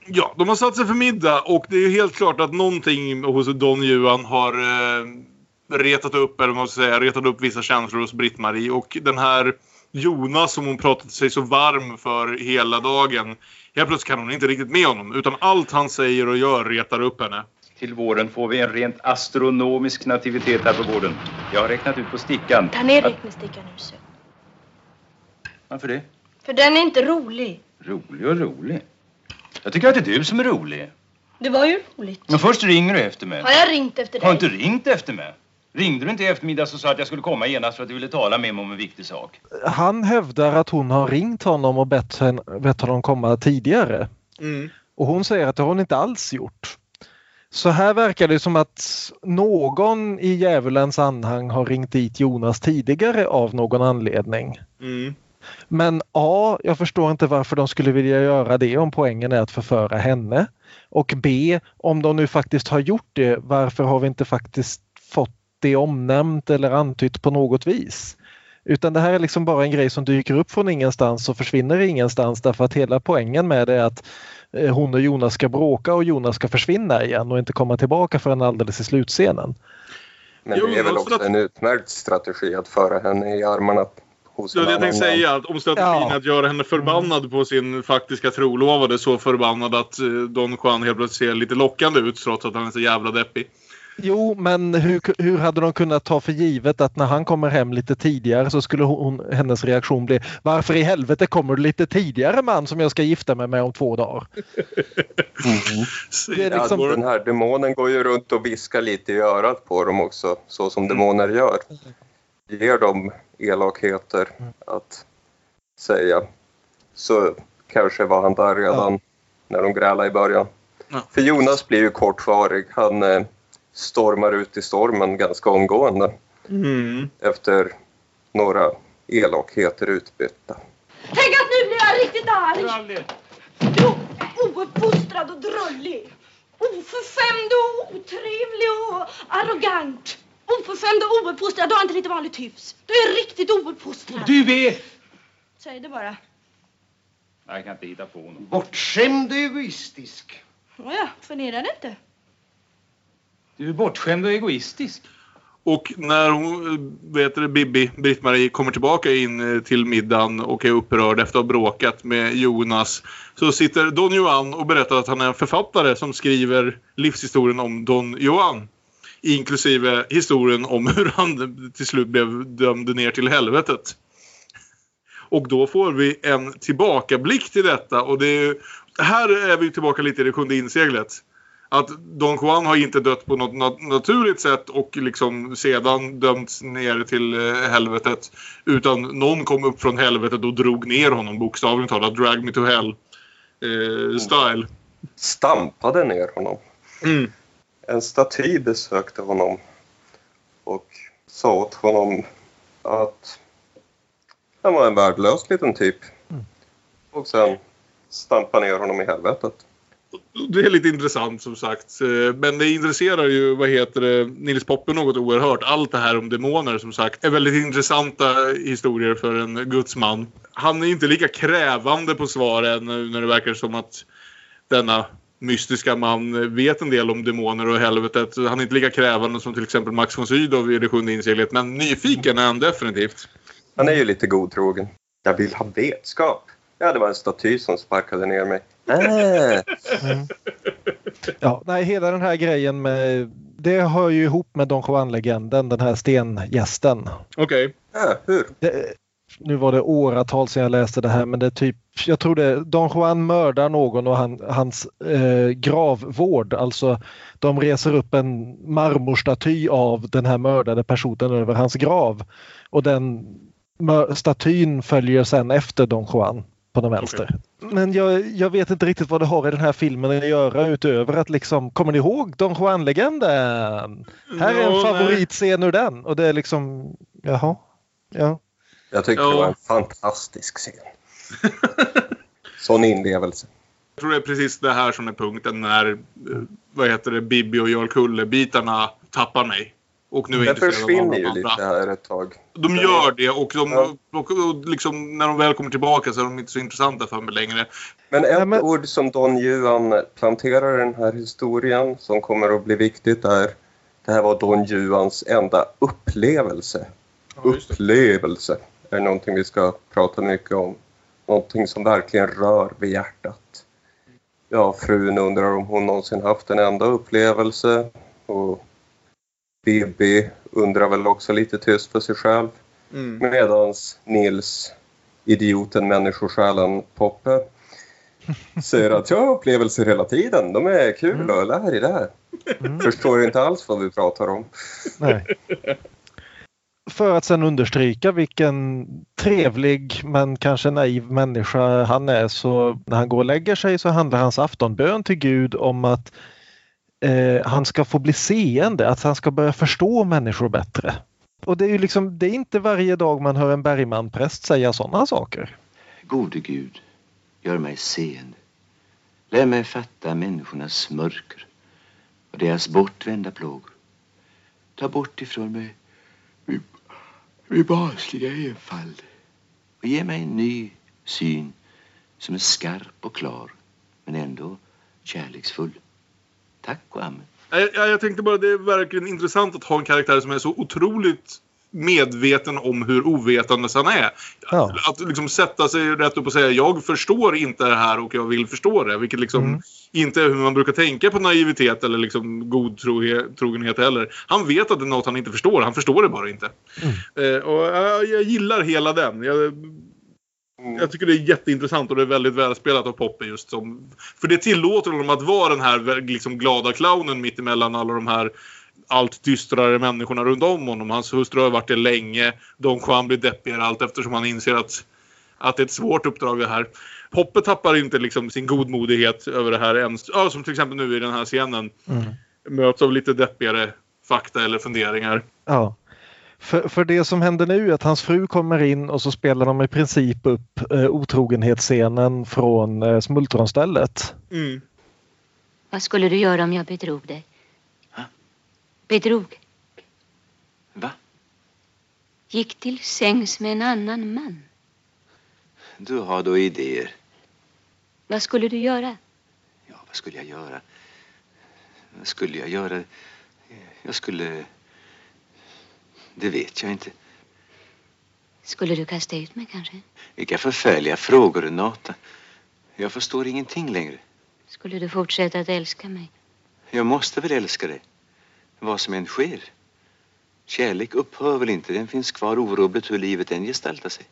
Ja, de har satt sig för middag och det är helt klart att någonting hos Don Juan har eh, retat upp, eller vad man ska säga, retat upp vissa känslor hos Britt-Marie. Och den här Jonas som hon pratat sig så varm för hela dagen. Helt plötsligt kan hon inte riktigt med honom utan allt han säger och gör retar upp henne. Till våren får vi en rent astronomisk nativitet här på gården. Jag har räknat ut på stickan. Ta ner räknestickan nu så. Varför det? För den är inte rolig. Rolig och rolig. Jag tycker att det är du som är rolig. Det var ju roligt. Men först ringer du efter mig. Har jag ringt efter Har dig? du inte ringt efter mig? Ringde du inte i eftermiddag så sa att jag skulle komma genast för att du ville tala med mig om en viktig sak? Han hävdar att hon har ringt honom och bett, henne, bett honom komma tidigare. Mm. Och hon säger att det har hon inte alls gjort. Så här verkar det som att någon i djävulens anhang har ringt dit Jonas tidigare av någon anledning. Mm. Men A. Jag förstår inte varför de skulle vilja göra det om poängen är att förföra henne. Och B. Om de nu faktiskt har gjort det, varför har vi inte faktiskt fått det omnämnt eller antytt på något vis? Utan det här är liksom bara en grej som dyker upp från ingenstans och försvinner ingenstans därför att hela poängen med det är att eh, hon och Jonas ska bråka och Jonas ska försvinna igen och inte komma tillbaka förrän alldeles i slutscenen. Men det är väl också en utmärkt strategi att föra henne i armarna hos jag tänkte säga, att om strategin är att göra henne förbannad på sin faktiska trolovade, så förbannad att eh, Don Juan helt plötsligt ser lite lockande ut trots att han är så jävla deppig. Jo, men hur, hur hade de kunnat ta för givet att när han kommer hem lite tidigare så skulle hon, hennes reaktion bli Varför i helvete kommer du lite tidigare man som jag ska gifta mig med om två dagar? Det är liksom- ja, den här demonen går ju runt och viskar lite i örat på dem också, så som demoner gör. Ger dem elakheter att säga. Så kanske var han där redan när de grälade i början. För Jonas blir ju kortvarig. Han eh, stormar ut i stormen ganska omgående Mm. efter några elakheter utbytta. Tänk att nu blir jag riktigt arg! Du ouppfostrad och drullig. Oförskämd och otrevlig och arrogant. Oförskämd och ouppfostrad. Du har inte lite vanligt hyfs. Du är riktigt ouppfostrad. Du är... Säg det bara. Jag kan inte hitta på något. Bortskämd och egoistisk. Nåja, förnedra det inte. Du är bortskämd och egoistisk. Och när hon, eh, vet det, Bibi, Britt-Marie, kommer tillbaka in eh, till middagen och är upprörd efter att ha bråkat med Jonas så sitter Don Juan och berättar att han är en författare som skriver livshistorien om Don Juan. Inklusive historien om <laughs> hur han till slut blev dömd ner till helvetet. Och då får vi en tillbakablick till detta och det är, här är vi tillbaka lite i det sjunde inseglet. Att Don Juan har inte dött på något nat- naturligt sätt och liksom sedan dömts ner till eh, helvetet. Utan någon kom upp från helvetet och drog ner honom bokstavligt talat. Drag me to hell eh, style. Stampade ner honom. Mm. En staty besökte honom och sa åt honom att han var en värdelös liten typ. Och sen stampa ner honom i helvetet. Det är lite intressant som sagt. Eh, men det intresserar ju, vad heter det, Nils Poppe något oerhört. Allt det här om demoner som sagt är väldigt intressanta historier för en gudsman. Han är inte lika krävande på svaren nu eh, när det verkar som att denna mystiska man vet en del om demoner och helvetet. Han är inte lika krävande som till exempel Max von Sydow i det sjunde inseglet. Men nyfiken är han definitivt. Han är ju lite godtrogen. Jag vill ha vetskap. Ja, det var en staty som sparkade ner mig. Äh. Ja, nej, hela den här grejen med det hör ju ihop med Don Juan-legenden, den här stengästen. Okej. Ja, hur? Det, nu var det åratal sedan jag läste det här men det är typ, jag tror det, Don Juan mördar någon och han, hans eh, gravvård, alltså de reser upp en marmorstaty av den här mördade personen över hans grav och den statyn följer sen efter Don Juan på den vänster. Men jag, jag vet inte riktigt vad det har i den här filmen att göra utöver att liksom, kommer ni ihåg Don Juan-legenden? Här är en favoritscen ur den och det är liksom, jaha, ja. Jag tycker Ja. det var en fantastisk scen. <laughs> Sån inlevelse. Jag tror det är precis det här som är punkten när, eh, vad heter det, Bibi och Jarl Kulle-bitarna tappar mig. Och nu är Den försvinner ju de lite här ett tag. De gör det och, de, och, och liksom, när de väl kommer tillbaka så är de inte så intressanta för mig längre. Men ett ord som Don Juan planterar i den här historien som kommer att bli viktigt är det här var Don Juans enda upplevelse. upplevelse är någonting vi ska prata mycket om. Någonting som verkligen rör vid hjärtat. Ja, frun undrar om hon någonsin haft en enda upplevelse Bibi undrar väl också lite tyst för sig själv. Mm. Medans Nils, idioten människosjälen Poppe, <laughs> säger att jag har upplevelser hela tiden. De är kul och lär i det här. Förstår inte alls vad vi pratar om. Nej. För att sen understryka vilken trevlig men kanske naiv människa han är så när han går och lägger sig så handlar hans aftonbön till Gud om att eh, han ska få bli seende, att han ska börja förstå människor bättre. Och det är ju liksom, det är inte varje dag man hör en Bergman-präst säga sådana saker. Gode Gud, gör mig seende. Lär mig fatta människornas mörker och deras bortvända plågor. Ta bort ifrån mig min, min barnsliga enfald och ge mig en ny syn som är skarp och klar men ändå kärleksfull. Tack och amen. Jag, jag, tänkte bara det är verkligen intressant att ha en karaktär som är så otroligt medveten om hur ovetande han är. Ja. Att liksom sätta sig rätt upp och säga jag förstår inte det här och jag vill förstå det. Vilket liksom Mm. inte är hur man brukar tänka på naivitet eller liksom godtrogenhet heller. Han vet att det är något han inte förstår. Han förstår det bara inte. Eh, och jag, jag gillar hela den. Jag, jag tycker det är jätteintressant och det är väldigt välspelat av Poppe just som... För det tillåter honom att vara den här liksom glada clownen mitt emellan alla de här allt dystrare människorna runt om honom. Hans hustru har varit det länge. Don Juan blir deppigare allt eftersom han inser att, att det är ett svårt uppdrag det här. Poppe tappar inte liksom sin godmodighet över det här ens. Ja, som till exempel nu i den här scenen. Mm. Möts av lite deppigare fakta eller funderingar. Ja. För, för det som händer nu är att hans fru kommer in och så spelar de i princip upp eh, otrogenhetsscenen från eh, smultronstället. Mm. Vad skulle du göra om jag bedrog dig? Bedrog? Va? Gick till sängs med en annan man. Du har då idéer. Vad skulle du göra? Ja, vad skulle jag göra? Vad skulle jag göra? Jag skulle... Det vet jag inte. Skulle du kasta ut mig kanske? Vilka förfärliga frågor, Renata. Jag förstår ingenting längre. Skulle du fortsätta att älska mig? Jag måste väl älska dig. Vad som än sker. Kärlek upphör väl inte. Den finns kvar orubbligt hur livet än gestaltar sig.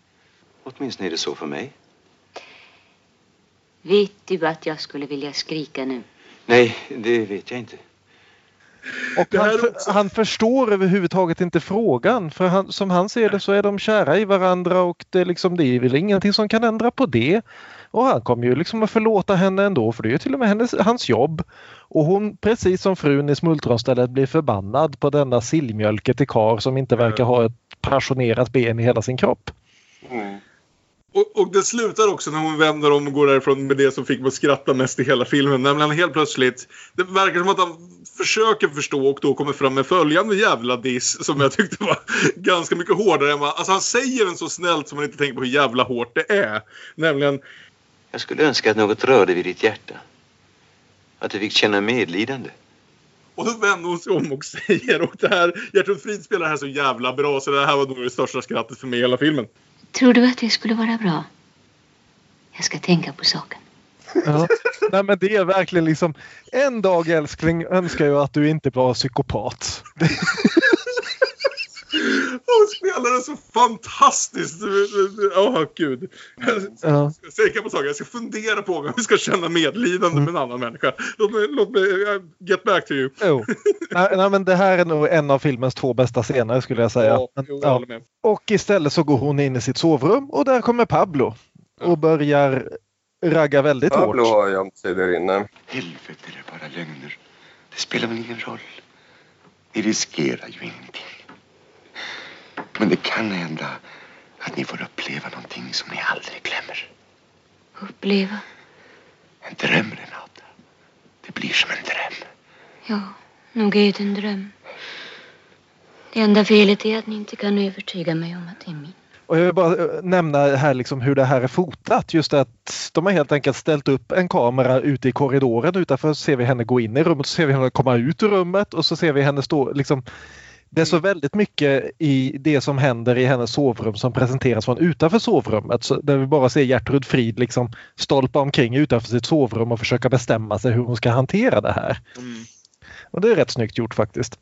Åtminstone är det så för mig. Vet du att jag skulle vilja skrika nu? Nej, det vet jag inte. Och han, för, han förstår överhuvudtaget inte frågan. För han, som han ser det så är de kära i varandra och det är, liksom, det är väl ingenting som kan ändra på det. Och han kommer ju liksom att förlåta henne ändå för det är ju till och med hennes, hans jobb. Och hon, precis som frun i smultronstället, blir förbannad på denna sillmjölket i kar som inte verkar ha ett passionerat ben i hela sin kropp. Och, och det slutar också när hon vänder om och går därifrån med det som fick mig att skratta mest i hela filmen. Nämligen helt plötsligt, det verkar som att han försöker förstå och då kommer fram med följande jävla diss som jag tyckte var <laughs> ganska mycket hårdare än vad... Alltså han säger den så snällt som man inte tänker på hur jävla hårt det är. Nämligen... Jag skulle önska att något rörde vid ditt hjärta. Att du fick känna medlidande. Och då vänder hon sig om och <laughs> säger och det här, Gertrud Frid spelar det här så jävla bra så det här var nog det största skrattet för mig i hela filmen. Tror du att det skulle vara bra? Jag ska tänka på saken. Ja. Nej men det är verkligen liksom en dag älskling önskar jag att du inte var psykopat. <laughs> Hon spelar det så fantastiskt. Åh, oh, gud. Ja. Jag ska tänka på saker. Jag ska fundera på om vi ska känna medlidande med en annan människa. Låt mig, låt mig uh, get back to you. Jo. Nej, nej, men det här är nog en av filmens två bästa scener skulle jag säga. Ja, Men, jo, jag ja. Och istället så går hon in i sitt sovrum och där kommer Pablo och börjar ragga väldigt Pablo hårt. har gömt sig där inne. Helvete, det är bara lögner. Det spelar väl ingen roll. Ni riskerar ju ingenting. Men det kan hända att ni får uppleva någonting som ni aldrig glömmer. Uppleva? En dröm, Renata. Det blir som en dröm. Ja, nog är det en dröm. Det enda felet är att ni inte kan övertyga mig om att det är min. Och jag vill bara eh, nämna här liksom hur det här är fotat. Just att de har helt enkelt ställt upp en kamera ute i korridoren. Utanför ser vi henne gå in i rummet, så ser vi henne komma ut ur rummet och så ser vi henne stå liksom det är så väldigt mycket i det som händer i hennes sovrum som presenteras från utanför sovrummet. Så där vi bara ser Gertrud Frid liksom stolpa omkring utanför sitt sovrum och försöka bestämma sig hur hon ska hantera det här. Och det är rätt snyggt gjort faktiskt.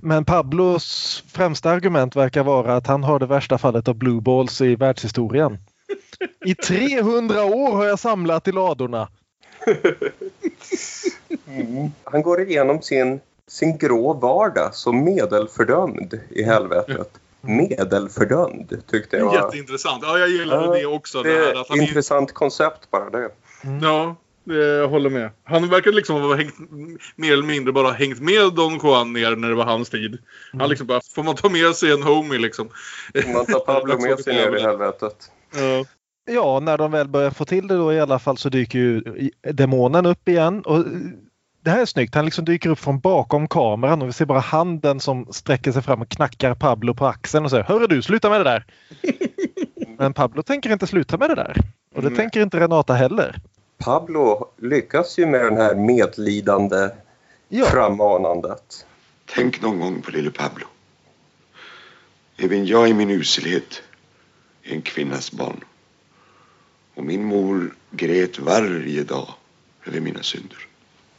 Men Pablos främsta argument verkar vara att han har det värsta fallet av blue balls i världshistorien. I 300 år har jag samlat i ladorna. <laughs> Han går igenom sin, sin grå vardag som medelfördömd i helvetet. Medelfördömd tyckte jag var... Jätteintressant. Ja, jag gillade Ja, det också. Det Det här, är att han ett intressant koncept bara det. Ja, det- jag håller med. Han verkar liksom ha hängt, mer eller mindre bara hängt med Don Juan ner när det var hans tid. Han liksom bara, får man ta med sig en homie liksom? Man tar Pablo <laughs> med sig ner i helvetet. Ja. Ja, när de väl börjar få till det då i alla fall så dyker ju demonen upp igen. Och det här är snyggt. Han liksom dyker upp från bakom kameran och vi ser bara handen som sträcker sig fram och knackar Pablo på axeln och säger Hörru du, sluta med det där! <laughs> Men Pablo tänker inte sluta med det där. Och det Nej. tänker inte Renata heller. Pablo lyckas ju med den här medlidande frammanandet. Tänk någon gång på lille Pablo. Även jag i min uselhet är en kvinnas barn. Och min mor grät varje dag över mina synder.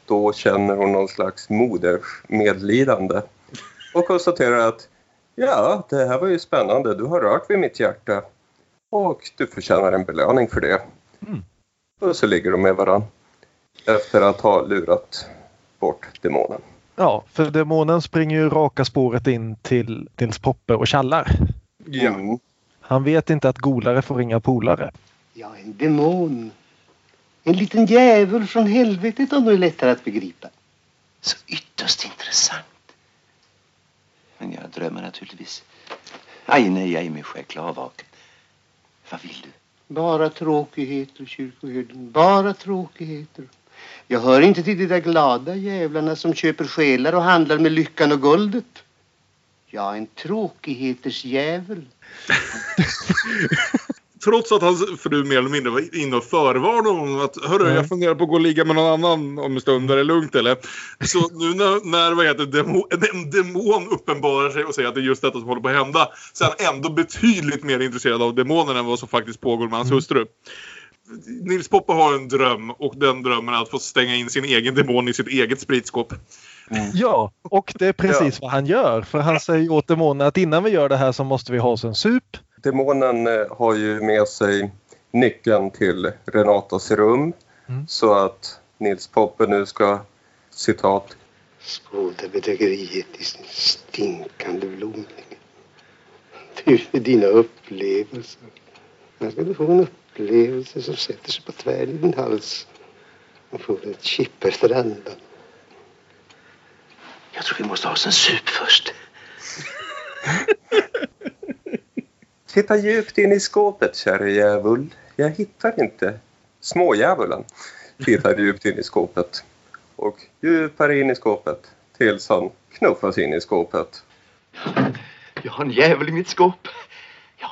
Då känner hon någon slags modersmedlidande och konstaterar att ja, det här var ju spännande. Du har rört vid mitt hjärta och du förtjänar en belöning för det. Och så ligger de med varann efter att ha lurat bort demonen. Ja, för demonen springer ju raka spåret in till Nils Poppe och tjallar. Ja. Han vet inte att golare får ringa polare. Ja, en demon. En liten djävul från helvetet om det är lättare att begripa. Så ytterst intressant. Men jag drömmer naturligtvis. Aj, nej, jag är mig själv klarvaken. Vad vill du? Bara tråkigheter, kyrkoherden. Bara tråkigheter. Jag hör inte till de där glada jävlarna som köper själar och handlar med lyckan och guldet. Jag är en tråkigheters djävul. <laughs> Trots att hans fru mer eller mindre var inne och förvarnade honom att Hörru, Mm. jag funderar på att gå och ligga med någon annan om en stund. Är det lugnt eller? Så nu när, när vad heter, det, demo, en demon uppenbarar sig och säger att det är just detta som håller på att hända. Så är han ändå betydligt mer intresserad av demonen än vad som faktiskt pågår med hans Mm. hustru. Nils Poppe har en dröm och den drömmen är att få stänga in sin egen demon i sitt eget spritskåp. Ja, och det är precis vad han gör. För han säger åt demonen att innan vi gör det här så måste vi ha oss en sup. Demonen eh, har ju med sig nyckeln till Renatas rum så att Nils Poppe nu ska citat Skåda bedrägeriet i sin stinkande blomning. Du med dina upplevelser. Här ska du få en upplevelse som sätter sig på tvären i din hals. Och får ett kipp efter andan. Jag tror vi måste ha oss en sup först. <laughs> Titta djupt in i skåpet, käre djävul. Jag hittar inte smådjävulen. Tittar djupt in i skåpet. Och djupare in i skåpet. Tills han knuffas in i skåpet. Jag har en djävul i mitt skåp. Jag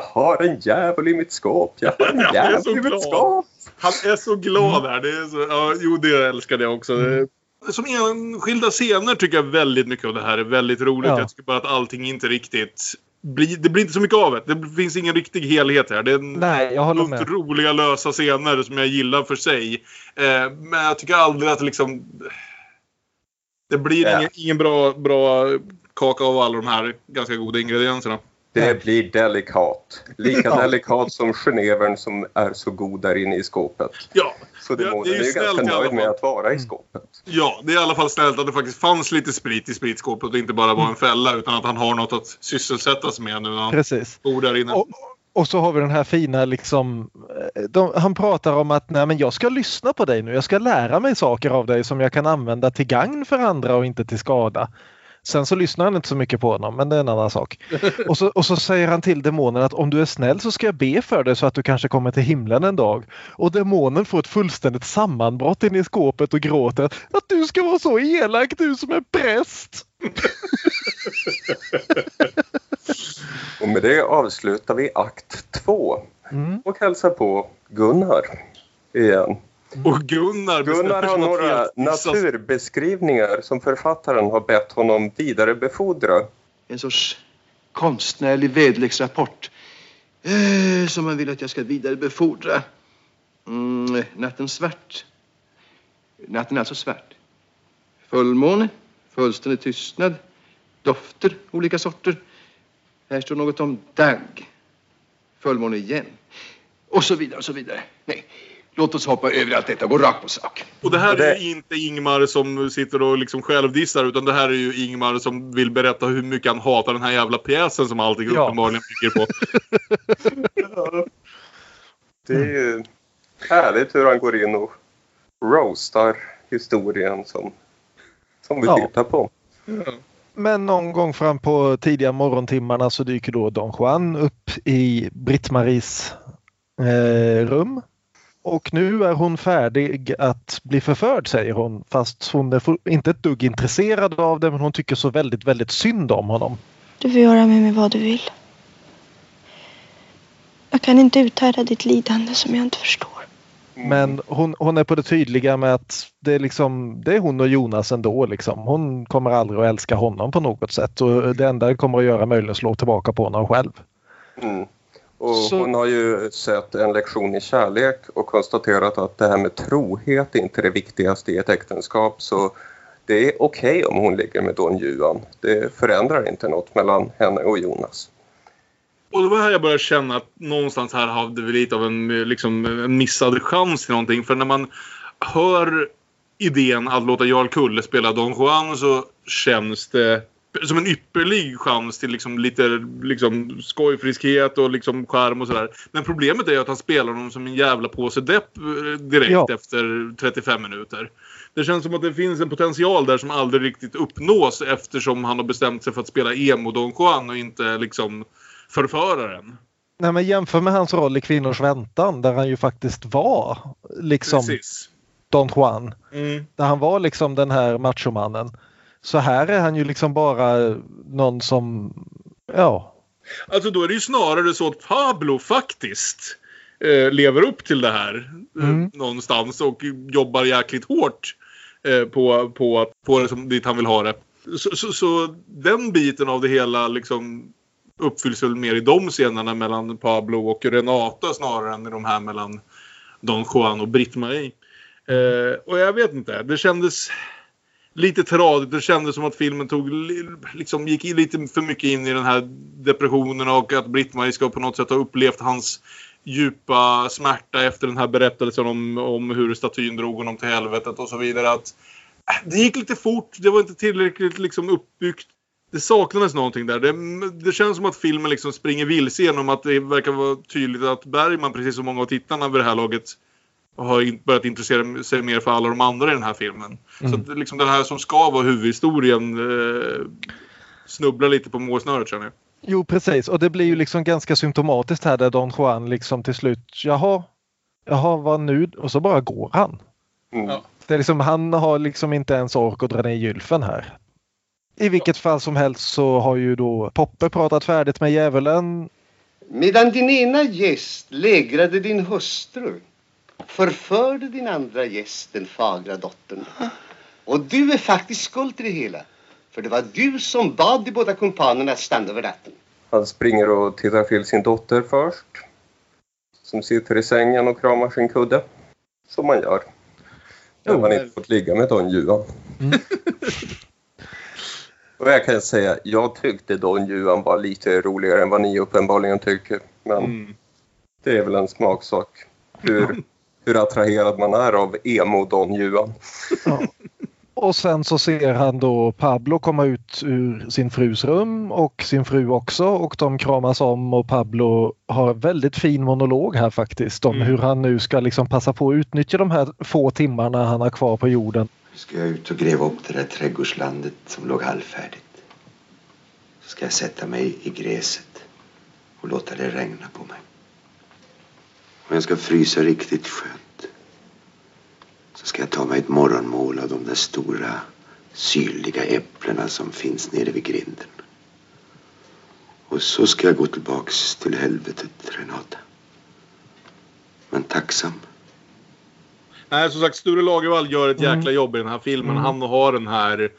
har en djävul i mitt skåp. Jag har en <laughs> Jag är så djävul i mitt glad. skåp. Han är så glad här. Det är så, ja, jo, det älskade jag också. Som enskilda scener tycker jag väldigt mycket av det här är väldigt roligt. Ja. Jag tycker bara att allting inte riktigt... Blir, det blir inte så mycket av det. Det finns ingen riktig helhet här. Det är en Nej, jag håller med. roliga lösa scener som jag gillar för sig. Eh, men jag tycker aldrig att det liksom... Det blir Ja. ingen, ingen bra, bra pannkaka av alla de här ganska goda ingredienserna. Det blir delikat. Lika <laughs> Ja. delikat som genevern som är så god där inne i skåpet. Ja, Så det- demonen det är är ju ju ganska nöjd med att vara i skåpet. Ja, det är i alla fall snällt att det faktiskt fanns lite sprit i spritskåpet och inte bara var en fälla utan att han har något att sysselsättas med nu när han Precis. bor där inne. Och, och så har vi den här fina liksom, eh, de, han pratar om att nej men jag ska lyssna på dig nu, jag ska lära mig saker av dig som jag kan använda till gagn för andra och inte till skada. Sen så lyssnar han inte så mycket på honom, men det är en annan sak. Och så, och så säger han till demonen att om du är snäll så ska jag be för dig så att du kanske kommer till himlen en dag. Och demonen får ett fullständigt sammanbrott inne i skåpet och gråter att du ska vara så elak du som är präst. <laughs> Och med det avslutar vi akt två och hälsar på Gunnar igen. Och Gunnar Gunnar har några naturbeskrivningar som författaren har bett honom vidarebefordra. En sorts konstnärlig väderleksrapport eh, som man vill att jag ska vidarebefordra. Mm, natten svart. Natten är alltså svart. Fullmåne, fullständig tystnad, dofter, olika sorter. Här står något om dagg. Fullmåne igen. Och så vidare och så vidare. Nej, låt oss hoppa över allt detta och gå rakt på sak. Och det här är ju inte Ingmar som sitter och liksom självdissar utan det här är ju Ingmar som vill berätta hur mycket han hatar den här jävla pjäsen som allting Ja. uppenbarligen bygger på. <laughs> Det är ju härligt hur han går in och roastar historien som, som vi Ja. tittar på. Men någon gång fram på tidiga morgontimmarna så dyker då Don Juan upp i Britt-Maries eh, rum. Och nu är hon färdig att bli förförd säger hon fast hon är inte ett dugg intresserad av det men hon tycker så väldigt väldigt synd om honom. Du får göra med mig vad du vill. Jag kan inte uthärda ditt lidande som jag inte förstår. Men hon, hon är på det tydliga med att det är, liksom, det är hon och Jonas ändå. Liksom. Hon kommer aldrig att älska honom på något sätt och det enda det kommer att göra möjligen slå tillbaka på honom själv. Mm. Och Så- Hon har ju sett en lektion i kärlek och konstaterat att det här med trohet är inte det viktigaste i ett äktenskap. Så det är okej om hon ligger med Don Juan. Det förändrar inte något mellan henne och Jonas. Och det var här jag började känna att någonstans här hade vi lite av en, liksom, en missad chans till någonting. För när man hör idén att låta Jarl Kulle spela Don Juan så känns det som en ypperlig chans till liksom lite liksom skojfriskhet och liksom charm och sådär. Men problemet är ju att han spelar honom som en jävla påse depp eh, direkt Ja. efter 35 minuter. Det känns som att det finns en potential där som aldrig riktigt uppnås eftersom han har bestämt sig för att spela emo Don Juan och inte liksom förföraren. Nej, men jämför med hans roll i Kvinnors väntan där han ju faktiskt var liksom Precis. Don Juan. Mm. Där han var liksom den här machomannen. Så här är han ju liksom bara någon som, ja, Alltså då är det ju snarare så att Pablo faktiskt eh, lever upp till det här eh, Mm. någonstans och jobbar jäkligt hårt eh, på, på att få det som, dit han vill ha det. Så, så, så den biten av det hela liksom uppfylls väl mer i de scenerna mellan Pablo och Renata snarare än i de här mellan Don Juan och Britt-Marie. Eh, och jag vet inte, det kändes lite tradigt. Det kändes som att filmen tog, liksom, gick lite för mycket in i den här depressionen och att Britt-Marie ska på något sätt ha upplevt hans djupa smärta efter den här berättelsen om, om hur statyn drog honom till helvetet och så vidare. Att, äh, det gick lite fort, det var inte tillräckligt liksom, uppbyggt. Det saknades någonting där. Det, det känns som att filmen liksom springer vilse genom att det verkar vara tydligt att Bergman, precis som många av tittarna vid det här laget, har in, börjat intressera sig mer för alla de andra i den här filmen. Mm. Så att, liksom den här som ska vara huvudhistorien eh, snubblar lite på målsnöret känner jag. Jo precis och det blir ju liksom ganska symptomatiskt här där Don Juan liksom till slut, jaha, jaha vad nu? Och så bara går han. Mm. Det är liksom, han har liksom inte ens ork att dra ner gylfen här. I vilket fall som helst så har ju då Poppe pratat färdigt med djävulen. Medan din ena gäst lägrade din hustru förförde din andra gäst den fagra dottern. Och du är faktiskt skuld till det hela. För det var du som bad de båda kumpanerna att stanna över natten. Han springer och tittar till sin dotter först. Som sitter i sängen och kramar sin kudde. Som man gör. När man inte fått ligga med Don Juan. <laughs> Och jag kan säga, jag tyckte Don Juan var lite roligare än vad ni uppenbarligen tycker. Men Mm. det är väl en smaksak. Hur, <laughs> hur attraherad man är av emo Don Juan. Och sen så ser han då Pablo komma ut ur sin frus rum och sin fru också och de kramas om och Pablo har väldigt fin monolog här faktiskt om hur han nu ska liksom passa på att utnyttja de här få timmarna han har kvar på jorden. Nu ska jag ut och gräva upp det där trädgårdslandet som låg halvfärdigt. Så ska jag sätta mig i gräset och låta det regna på mig. Och jag ska frysa riktigt skönt. Så ska jag ta mig ett morgonmål av de där stora syrliga äpplena som finns nere vid grinden. Och så ska jag gå tillbaks till helvetet, Renata. Men tacksam. Nej, som sagt, Sture Lagervall gör ett Mm. jäkla jobb i den här filmen. Mm. Han har den här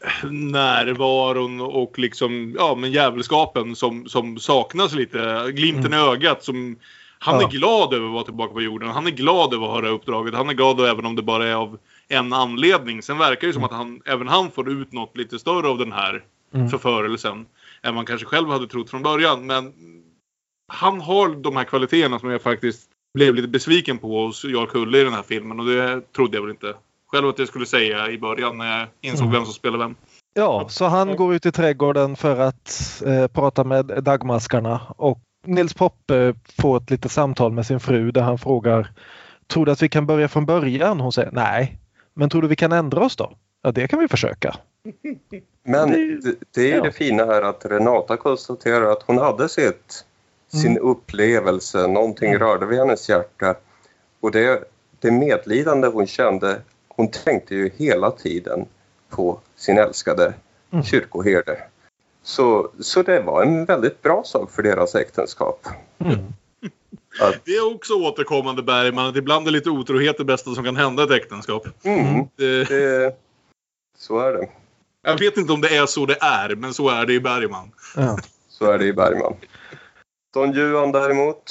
eh, närvaron och liksom, ja men djävulskapen som, som saknas lite. Glimten i ögat som han Ja. är glad över att vara tillbaka på jorden. Han är glad över att ha det här uppdraget. Han är glad även om det bara är av en anledning. Sen verkar det som att han, även han får ut något lite större av den här Mm. förförelsen. Än man kanske själv hade trott från början. Men han har de här kvaliteterna som jag faktiskt blev lite besviken på hos Jarl Kulle i den här filmen. Och det trodde jag väl inte själv att jag skulle säga i början när jag insåg Mm. vem som spelar vem. Ja, så han går ut i trädgården för att eh, prata med dagmaskarna och Nils Poppe får ett litet samtal med sin fru där han frågar Tror du att vi kan börja från början? Hon säger nej. Men tror du vi kan ändra oss då? Ja, det kan vi försöka. <laughs> Men det, det är ja. det fina här att Renata konstaterar att hon hade sett sin Mm. upplevelse, någonting rörde vid hennes hjärta. Och det, det medlidande hon kände, hon tänkte ju hela tiden på sin älskade Mm. kyrkoherde. Så, så det var en väldigt bra sak för deras äktenskap. Att, Det är också återkommande Bergman att ibland är lite otrohet det bästa som kan hända i ett äktenskap. mm, Det, det, så är det. jag vet inte om det är så det är, men så är det i Bergman. Ja. Så är det i Bergman. Don Juan däremot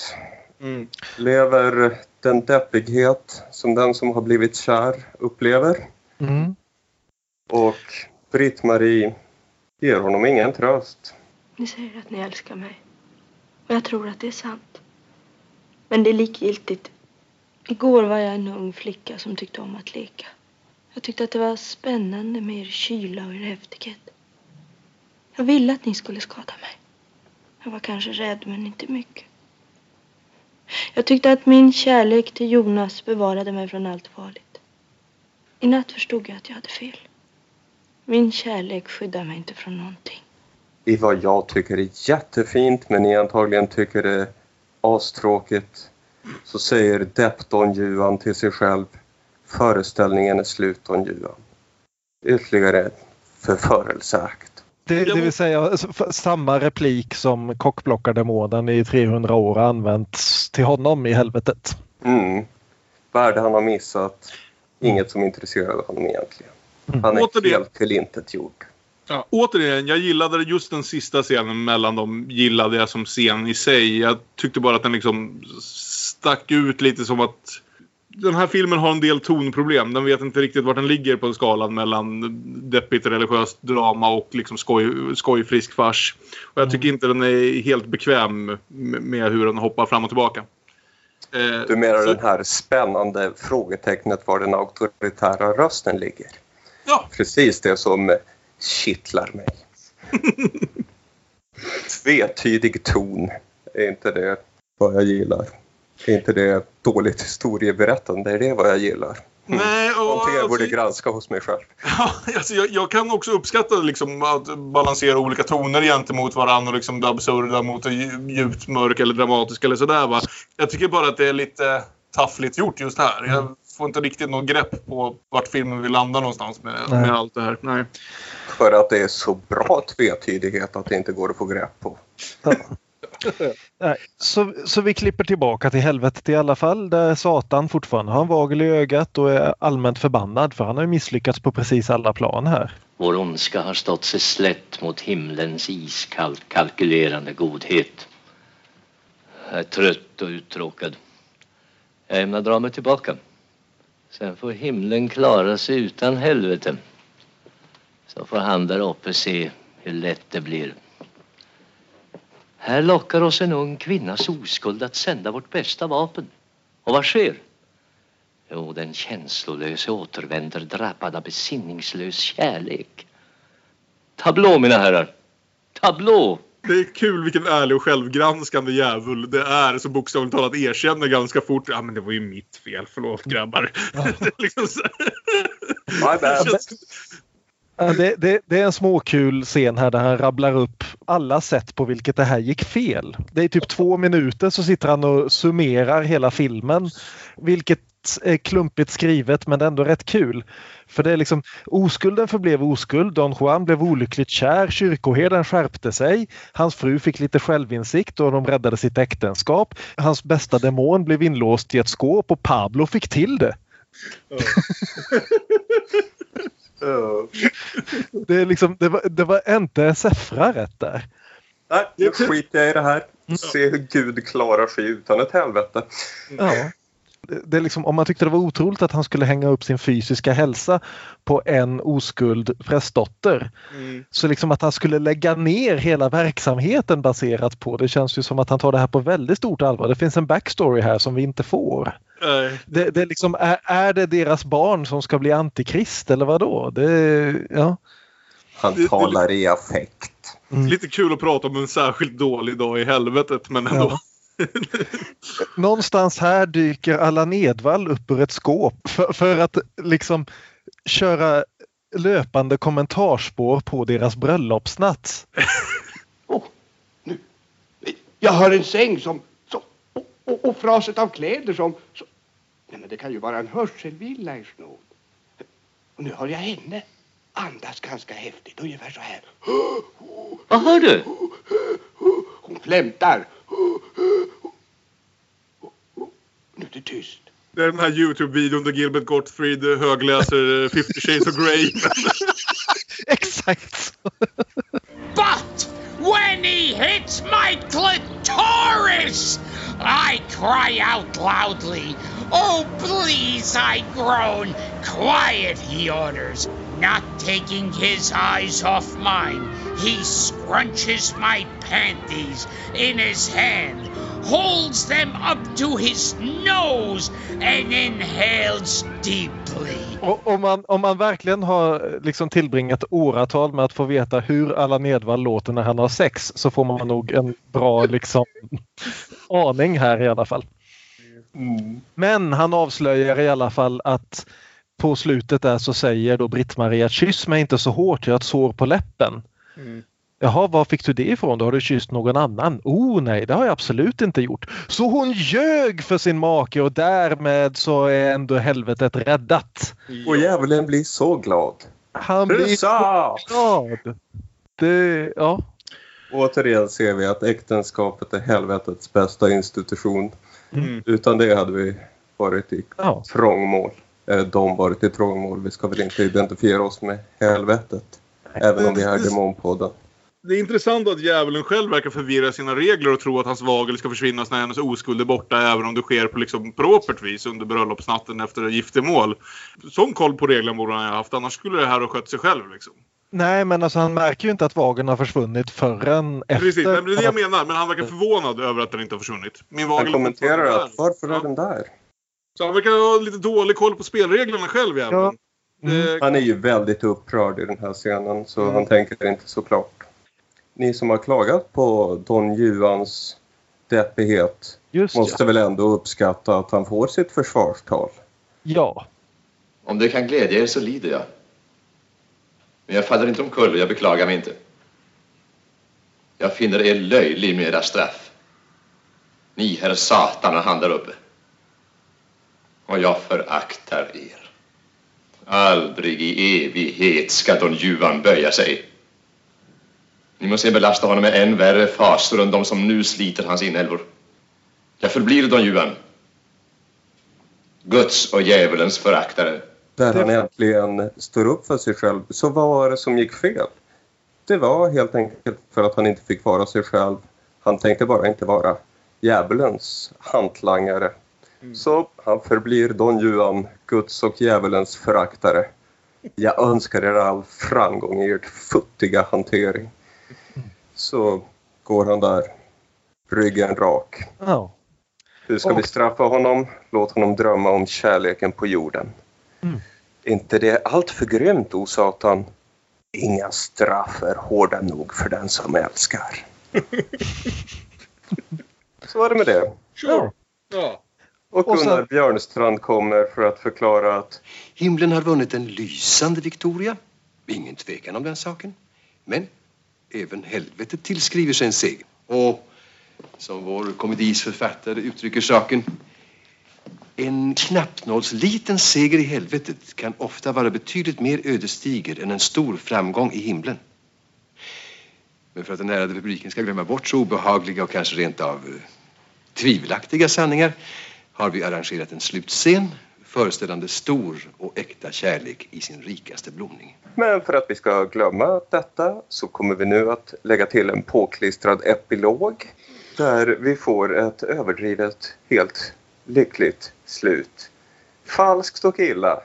Mm. lever den deppighet som den som har blivit kär upplever. Mm. Och Britt-Marie ger honom ingen tröst. Ni säger att ni älskar mig. Och jag tror att det är sant. Men det är likgiltigt. Igår var jag en ung flicka som tyckte om att leka. Jag tyckte att det var spännande med er kyla och er häftighet. Jag ville att ni skulle skada mig. Jag var kanske rädd, men inte mycket. Jag tyckte att min kärlek till Jonas bevarade mig från allt farligt. I natt förstod jag att jag hade fel. Min kärlek skyddar mig inte från någonting. I vad jag tycker är jättefint men ni antagligen tycker det är astråkigt så säger depp Don Juan till sig själv Föreställningen är slut Don Juan. Ytterligare en förförelseakt. Det, det vill säga samma replik som kockblockardemonen i 300 år har använts till honom i helvetet. Mm. Värde han har missat. Inget som intresserade honom egentligen. Han är Återigen. helt tillintetgjord. Ja, återigen, jag gillade just den sista scenen mellan dem. Gillade jag som scen i sig. Jag tyckte bara att den liksom stack ut lite som att den här filmen har en del tonproblem. Den vet inte riktigt vart den ligger på skalan mellan deppigt religiöst drama och liksom skoj, skojfrisk fars. Och jag tycker inte den är helt bekväm med hur den hoppar fram och tillbaka. Eh, Du menar så- den här spännande frågetecknet var den auktoritära rösten ligger? Ja. Precis det som kittlar mig. <laughs> Tvetydig ton. Är inte det vad jag gillar? Är inte det dåligt historieberättande? Är det vad jag gillar? Nej, och, Någonting jag borde alltså- granska hos mig själv. <laughs> Alltså, jag, jag kan också uppskatta liksom, att balansera olika toner gentemot varandra och liksom det absurda mot det dju- djupt mörk eller dramatiskt eller sådär va. Jag tycker bara att det är lite taffligt gjort just här. Jag får inte riktigt något grepp på vart filmen vill landa någonstans med, med allt det här. Nej. För att det är så bra tvetydighet att det inte går att få grepp på. Nej, så, så vi klipper tillbaka till helvetet i alla fall där Satan fortfarande har en vagel i ögat och är allmänt förbannad för han har ju misslyckats på precis alla plan här. Vår ondska har stått sig slätt mot himlens iskallt kalkylerande godhet. Jag är trött och uttråkad. Jag ämnar dra mig tillbaka. Sen får himlen klara sig utan helvete. Så får han där uppe se hur lätt det blir. Här lockar oss en ung kvinnas oskuld att sända vårt bästa vapen. Och vad sker? Jo, den känslolöse återvänder drabbad av besinningslös kärlek. Tablå, mina herrar. Tablå! Det är kul vilken ärlig och självgranskande djävul det är som bokstavligt talat erkänner ganska fort. Ja men det var ju mitt fel, förlåt grabbar. <laughs> det är liksom det, det är en småkul scen här där han rabblar upp alla sätt på vilket det här gick fel. Det är typ två minuter så sitter han och summerar hela filmen. Vilket är klumpigt skrivet men ändå rätt kul. För det är liksom oskulden förblev oskuld, Don Juan blev olyckligt kär, kyrkoherden skärpte sig, hans fru fick lite självinsikt och de räddade sitt äktenskap. Hans bästa demon blev inlåst i ett skåp och Pablo fick till det. <laughs> Det, är liksom, det, var, det var inte Sefra rätt där. Nej, nu skiter jag i det här. Se hur Gud klarar sig utan ett helvete. Ja. Det, liksom, om man tyckte det var otroligt att han skulle hänga upp sin fysiska hälsa på en oskuld prästdotter. Mm. Så liksom att han skulle lägga ner hela verksamheten baserat på det känns ju som att han tar det här på väldigt stort allvar. Det finns en backstory här som vi inte får. Nej. Det, det är, liksom, är, är det deras barn som ska bli antikrist eller vad då? Det, ja. Han talar i affekt. Lite kul att prata om en särskilt dålig dag i helvetet men ändå. <laughs> Någonstans här dyker Allan Edwall upp ur ett skåp för, för att liksom köra löpande kommentarspår på deras bröllopsnatt. <laughs> Jag har en säng som... som och, och, och fraset av kläder som... som nej, men det kan ju vara en hörselvilla, ers nåd. Och nu har jag henne. Andas ganska häftigt, ungefär så här. Vad hör du? Hon flämtar. Nu är det tyst. Det är den här Youtube-videon där Gilbert Gottfried högläser eh, 50 shades of Grey. <laughs> Exakt så. But when he hits my clitoris, I cry out loudly. Oh, please, I groan. Quiet, he orders, not taking his eyes off mine. He scrunches my panties in his hand, holds them up to his nose, and inhales deeply. Och om man, om man verkligen har liksom tillbringat åratal med att få veta hur Allan Edwall låter när han har sex så får man nog en bra liksom, aning här i alla fall. Men han avslöjar i alla fall att på slutet där så säger då Britt-Marie att kyss mig inte så hårt, jag har ett sår på läppen. Mm. Jaha, var fick du det ifrån? Då har du kysst någon annan? Oh nej, det har jag absolut inte gjort. Så hon ljög för sin make och därmed så är ändå helvetet räddat. Och djävulen blir så glad. Han blir så glad. Det, ja. Återigen ser vi att äktenskapet är helvetets bästa institution. Mm. Utan det hade vi varit i Ja. trångmål. Eh, De varit i trångmål. Vi ska väl inte identifiera oss med helvetet. Även om vi är demonpodden. Det är intressant att djävulen själv verkar förvirra sina regler och tro att hans vagel ska försvinna när hennes oskuld är borta även om det sker på liksom propert vis under bröllopsnatten efter giftermål. Sån koll på reglerna borde han ha haft annars skulle det här ha skött sig själv. Liksom. Nej, men alltså han märker ju inte att vagen har försvunnit förrän efter. Precis, men det är det jag menar. Men han verkar förvånad över att den inte har försvunnit. Min vagel Han kommenterar att varför är den där? Så han verkar ha lite dålig koll på spelreglerna själv djävulen. Det- Han är ju väldigt upprörd i den här scenen så Mm. han tänker inte så klart. Ni som har klagat på Don Juans deppighet Just måste ja. väl ändå uppskatta att han får sitt försvarstal. Ja. Om det kan glädja er så lider jag. Men jag faller inte omkull och jag beklagar mig inte. Jag finner er löjlig med era straff. Ni, herr Satan, och han där uppe. Och jag föraktar er. Aldrig i evighet ska Don Juan böja sig. Ni måste belasta honom med än värre fasor än de som nu sliter hans inälvor. Jag förblir Don Juan. Guds och djävulens föraktare. Där han äntligen står upp för sig själv. Så vad var det som gick fel? Det var helt enkelt för att han inte fick vara sig själv. Han tänkte bara inte vara djävulens hantlangare. Så han förblir Don Juan, Guds och djävulens föraktare. Jag önskar er all framgång i ert futtiga hantering. Så går han där, ryggen rak. Ja. Hur ska Och- vi straffa honom? Låt honom drömma om kärleken på jorden. Mm. inte det allt för grymt, o Satan? Inga straff är hårda nog för den som älskar. <laughs> Så är det med det. Sure. Ja. Och Och så- Gunnar Björnstrand kommer för att förklara att Himlen har vunnit en lysande Victoria. Ingen tvekan om den saken. Men även helvetet tillskriver sig en seger. Och som vår komedis författare uttrycker saken en knappnålsliten seger i helvetet kan ofta vara betydligt mer ödesdiger än en stor framgång i himlen. Men för att den ärade publiken ska glömma bort så obehagliga och kanske rent av eh, tvivelaktiga sanningar har vi arrangerat en slutscen föreställande stor och äkta kärlek i sin rikaste blomning. Men för att vi ska glömma detta så kommer vi nu att lägga till en påklistrad epilog där vi får ett överdrivet, helt lyckligt slut. Falskt och illa.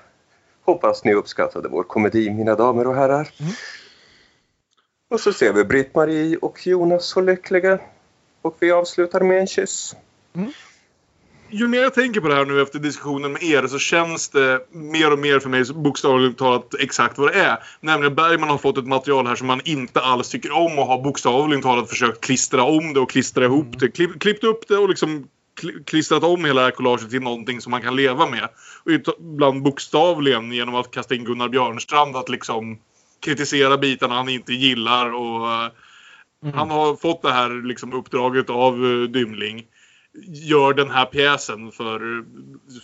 Hoppas ni uppskattade vår komedi, mina damer och herrar. Och så ser vi Britt-Marie och Jonas så lyckliga. Och vi avslutar med en kyss. Ju mer jag tänker på det här nu efter diskussionen med er så känns det mer och mer för mig bokstavligt talat exakt vad det är. Nämligen Bergman har fått ett material här som man inte alls tycker om och har bokstavligt talat försökt klistra om det och klistra ihop det. Klipp, klippt upp det och liksom kli- klistrat om hela collaget till någonting som man kan leva med. Och ibland bokstavligen genom att kasta in Gunnar Björnstrand att liksom kritisera bitarna han inte gillar och eh, han har fått det här liksom uppdraget av uh, Dymling. Gör den här pjäsen för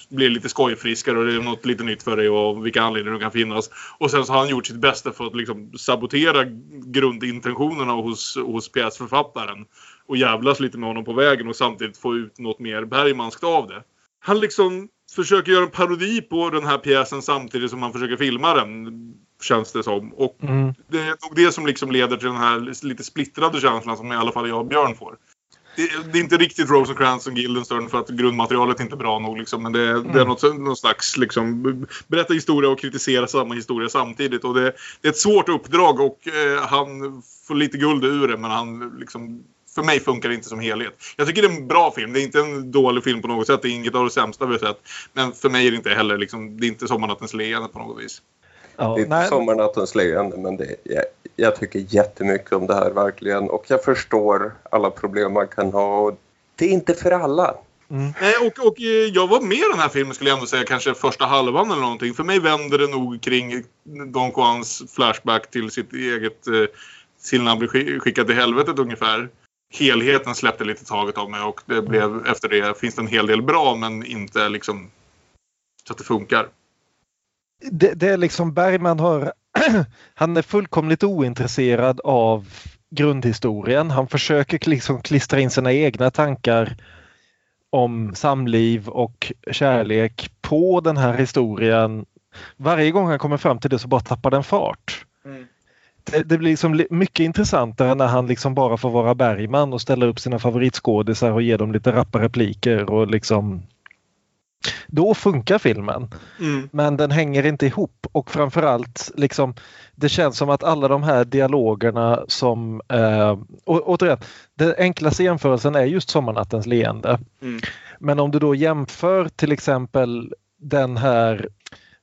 blir lite skojfriskare och det är något lite nytt för dig och vilka anledningar det kan finnas. Och sen så har han gjort sitt bästa för att liksom sabotera grundintentionerna hos, hos pjäsförfattaren. Och jävlas lite med honom på vägen och samtidigt få ut något mer Bergmanskt av det. Han liksom försöker göra en parodi på den här pjäsen samtidigt som han försöker filma den. Känns det som. Och Mm. det är nog det som liksom leder till den här lite splittrade känslan som i alla fall jag och Björn får. Det, det är inte riktigt Rosencrantz och Guildenstern för att grundmaterialet är inte bra nog. Liksom, men det, det är Mm. något, någon slags liksom, berätta historia och kritisera samma historia samtidigt. Och det, det är ett svårt uppdrag och eh, han får lite guld ur det men han liksom för mig funkar det inte som helhet. Jag tycker det är en bra film. Det är inte en dålig film på något sätt. Det är inget av det sämsta vi har sett. Men för mig är det inte heller liksom, det är inte Sommarnattens leende på något vis. Ja, det är nej. sommarnattens leende men det, jag, jag tycker jättemycket om det här verkligen och jag förstår alla problem man kan ha. Och det är inte för alla. Nej, och, och eh, jag var med i den här filmen skulle jag ändå säga kanske första halvan eller någonting. För mig vänder det nog kring Don Juans flashback till sitt eget eh, till när han blev skick- skickad till helvetet ungefär. Helheten släppte lite taget av mig och det blev efter det finns det en hel del bra men inte liksom så att det funkar. Det, det är liksom Bergman har, <clears throat> han är fullkomligt ointresserad av grundhistorien. Han försöker liksom klistra in sina egna tankar om samliv och kärlek på den här historien. Varje gång han kommer fram till det så bara tappar den fart. Det, det blir liksom li- mycket intressantare när han liksom bara får vara Bergman och ställa upp sina favoritskådisar och ge dem lite rappa repliker och liksom då funkar filmen. Mm. Men den hänger inte ihop och framförallt liksom det känns som att alla de här dialogerna som eh, och, återigen, den enklaste jämförelsen är just Sommarnattens leende. Mm. Men om du då jämför till exempel den här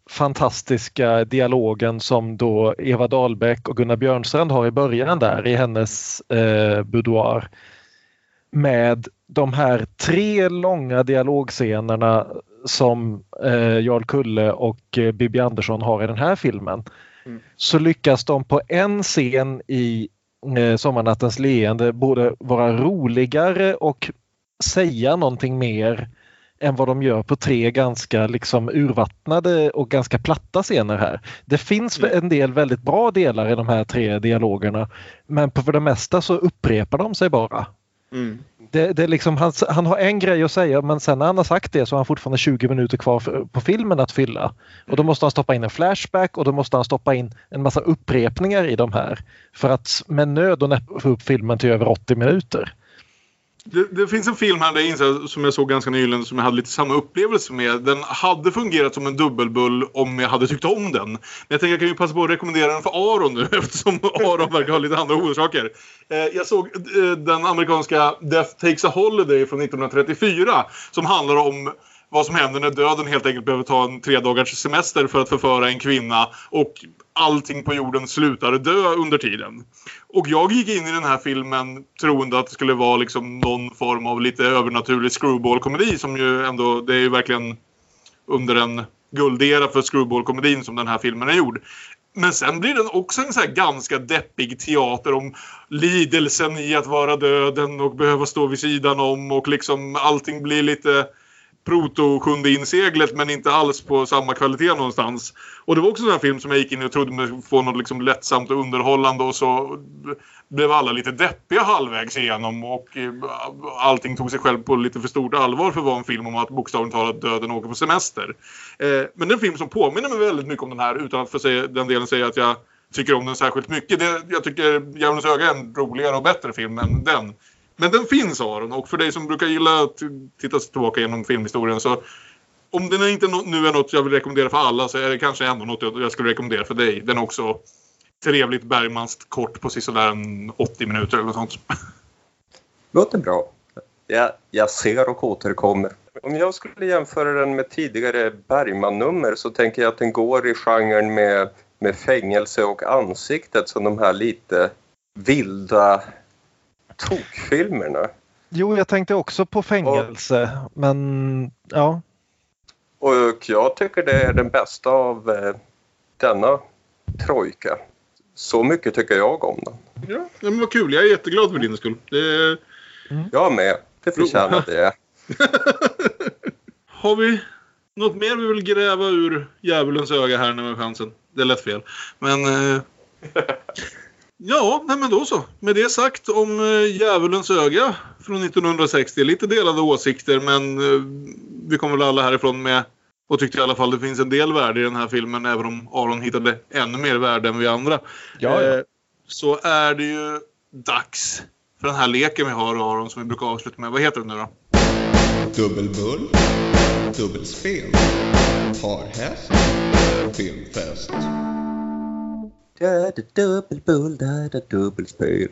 fantastiska dialogen som då Eva Dahlbeck och Gunnar Björnstrand har i början där i hennes eh, boudoir med de här tre långa dialogscenerna som eh, Jarl Kulle och eh, Bibi Andersson har i den här filmen. Så lyckas de på en scen i eh, Sommarnattens leende både vara roligare och säga någonting mer än vad de gör på tre ganska liksom urvattnade och ganska platta scener här. Det finns en del väldigt bra delar i de här tre dialogerna men på för det mesta så upprepar de sig bara. Det, det liksom, han, han har en grej att säga men sen när han har sagt det så har han fortfarande 20 minuter kvar för, på filmen att fylla. Och då måste han stoppa in en flashback och då måste han stoppa in en massa upprepningar i de här. För att med nöd och näppe få upp filmen till över 80 minuter. Det, det, finns en film här där jag inser, som jag såg ganska nyligen som jag hade lite samma upplevelse med. Den hade fungerat som en dubbelbull om jag hade tyckt om den. Men jag tänker jag kan ju passa på att rekommendera den för Aron nu <laughs> eftersom Aron verkar ha lite andra orsaker. Eh, jag såg eh, den amerikanska Death Takes a Holiday från 1934 som handlar om vad som händer när döden helt enkelt behöver ta en tre dagars semester för att förföra en kvinna och allting på jorden slutar dö under tiden. Och jag gick in i den här filmen troende att det skulle vara liksom någon form av lite övernaturlig screwball-komedi som ju ändå, det är ju verkligen under en guldera för screwball-komedin som den här filmen är gjord. Men sen blir den också en så ganska deppig teater om lidelsen i att vara döden och behöva stå vid sidan om och liksom allting blir lite proto sjunde inseglet men inte alls på samma kvalitet någonstans. Och det var också en sån här film som jag gick in och trodde mig få något liksom lättsamt och underhållande och så blev alla lite deppiga halvvägs igenom och eh, allting tog sig själv på lite för stort allvar för att vara en film om att bokstavligt talat döden åker på semester. Eh, men det är en film som påminner mig väldigt mycket om den här utan att för den delen säga att jag tycker om den särskilt mycket. Det, jag tycker Djävulens öga är en roligare och bättre film än den. Men den finns Aron och för dig som brukar gilla att titta tillbaka genom filmhistorien så om den inte nu är något jag vill rekommendera för alla så är det kanske ändå något jag skulle rekommendera för dig. Den är också trevligt Bergmanskt kort på sådär 80 minuter eller något sånt. <laughs> Låter bra. Jag, jag ser och återkommer. Om jag skulle jämföra den med tidigare Bergman-nummer så tänker jag att den går i genren med, med fängelse och ansiktet som de här lite vilda tokfilmerna. Jo, jag tänkte också på fängelse, och, men ja. Och jag tycker det är den bästa av eh, denna trojka. Så mycket tycker jag om den. Ja, men vad kul. Jag är jätteglad för din skull. Det... Mm. Jag med. Det förtjänar det. <laughs> Har vi något mer vi vill gräva ur djävulens öga här när vi har chansen? Det lät fel. Men... Eh... <laughs> Ja, nej men då så. Med det sagt om äh, Djävulens öga från 1960. Lite delade åsikter men äh, vi kommer väl alla härifrån med och tyckte i alla fall det finns en del värde i den här filmen även om Aron hittade ännu mer värde än vi andra. Ja, ja. Eh, så är det ju dags för den här leken vi har Aron som vi brukar avsluta med. Vad heter den nu då? Dubbelbull, dubbelspel, parhäst, filmfest. Dubbelbull, dubbelspel.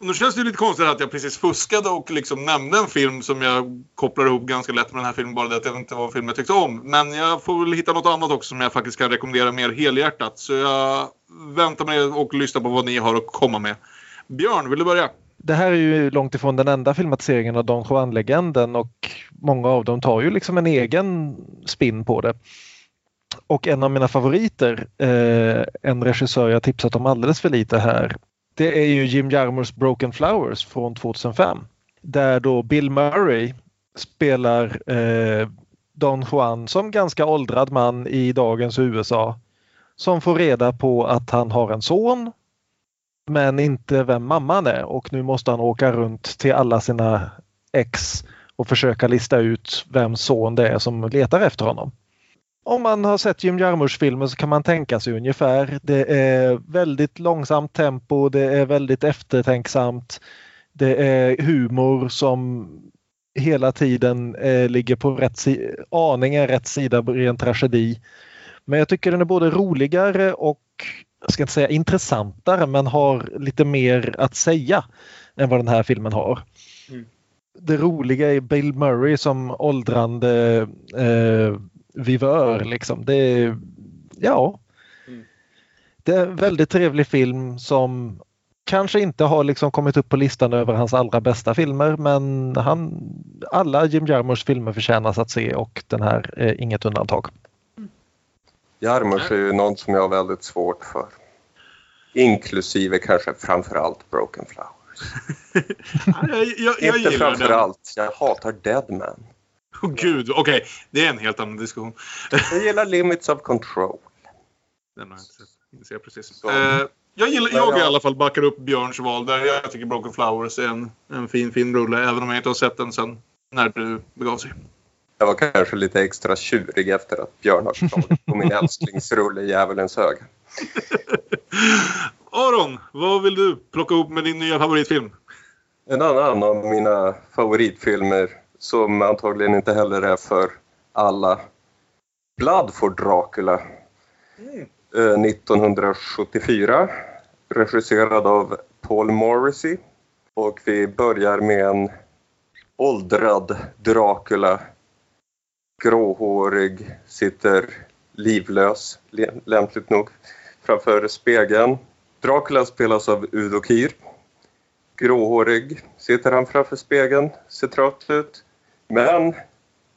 Nu känns det lite konstigt att jag precis fuskade och liksom nämnde en film som jag kopplar ihop ganska lätt med den här filmen. Bara det att det inte var en film jag tyckte om. Men jag får väl hitta något annat också som jag faktiskt kan rekommendera mer helhjärtat. Så jag väntar med och lyssnar på vad ni har att komma med. Björn, vill du börja? Det här är ju långt ifrån den enda filmatiseringen av Don Juan-legenden och många av dem tar ju liksom en egen spin på det. Och en av mina favoriter, eh, en regissör jag tipsat om alldeles för lite här, det är ju Jim Jarmers Broken Flowers från 2005. Där då Bill Murray spelar eh, Don Juan som ganska åldrad man i dagens USA. Som får reda på att han har en son men inte vem mamman är och nu måste han åka runt till alla sina ex och försöka lista ut vem son det är som letar efter honom. Om man har sett Jim Jarmusch filmer så kan man tänka sig ungefär. Det är väldigt långsamt tempo, det är väldigt eftertänksamt. Det är humor som hela tiden eh, ligger på rätt si aningen rätt sida i en tragedi. Men jag tycker den är både roligare och, jag ska inte säga intressantare, men har lite mer att säga än vad den här filmen har. Mm. Det roliga är Bill Murray som åldrande eh, vivör liksom. Det är, ja. Mm. Det är en väldigt trevlig film som kanske inte har liksom kommit upp på listan över hans allra bästa filmer men han, alla Jim Jarmusch filmer förtjänas att se och den här är inget undantag. Jarmusch är ju någon som jag har väldigt svårt för. Inklusive kanske framförallt Broken Flowers. <laughs> jag, jag, jag inte framförallt, jag hatar Deadman. Oh, gud, okej. Okay. Det är en helt annan diskussion. jag gillar Limits of Control. Den har jag inte sett. Inte ser precis. Eh, jag, gillar, jag i alla fall backar upp Björns val där. Jag tycker Broken Flowers är en, en fin filmrulle även om jag inte har sett den sen när du begav sig. Jag var kanske lite extra tjurig efter att Björn har slagit på min <laughs> älsklingsrulle Djävulens öga. <laughs> Aron, vad vill du plocka upp med din nya favoritfilm? En annan av mina favoritfilmer som antagligen inte heller är för alla. Blood for Dracula. Eh, 1974. Regisserad av Paul Morrissey. Och vi börjar med en åldrad Dracula. Gråhårig, sitter livlös, lä- lämpligt nog, framför spegeln. Dracula spelas av Udo Kier. Gråhårig sitter han framför spegeln, ser trött ut. Men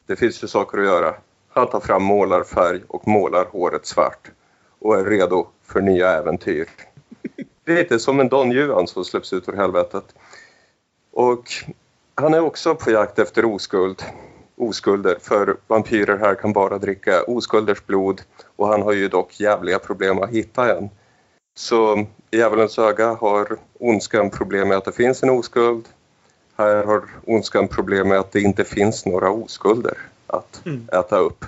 det finns ju saker att göra. Han tar fram målarfärg och målar håret svart och är redo för nya äventyr. Lite som en Don Juan som släpps ut ur helvetet. Och han är också på jakt efter oskuld. Oskulder, för vampyrer här kan bara dricka oskulders blod och han har ju dock jävliga problem att hitta en. Så i Djävulens öga har ondskan problem med att det finns en oskuld. Här har ondskan problem med att det inte finns några oskulder att Mm. äta upp.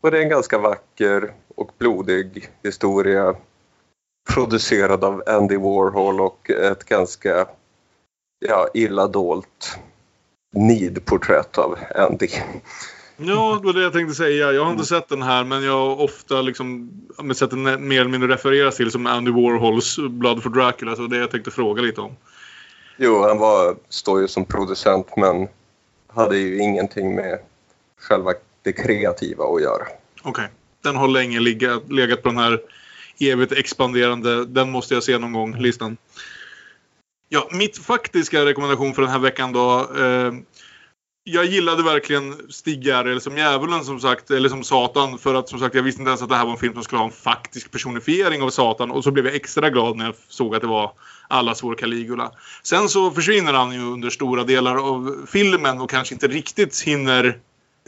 Och det är en ganska vacker och blodig historia producerad av Andy Warhol och ett ganska ja, illa dolt nidporträtt av Andy. Ja, det var det jag tänkte säga. Jag har inte sett den här men jag har ofta liksom, sett den mer eller mindre refereras till som Andy Warhols Blood for Dracula. Så det jag tänkte fråga lite om. Jo, han var, står ju som producent men hade ju ingenting med själva det kreativa att göra. Okej. Den har länge legat, legat på den här evigt expanderande, den måste jag se någon gång, listan. Ja, mitt faktiska rekommendation för den här veckan då. Eh, jag gillade verkligen Stig Gerrel som djävulen som sagt, eller som Satan. För att som sagt, jag visste inte ens att det här var en film som skulle ha en faktisk personifiering av Satan. Och så blev jag extra glad när jag såg att det var allas vår Caligula. Sen så försvinner han ju under stora delar av filmen och kanske inte riktigt hinner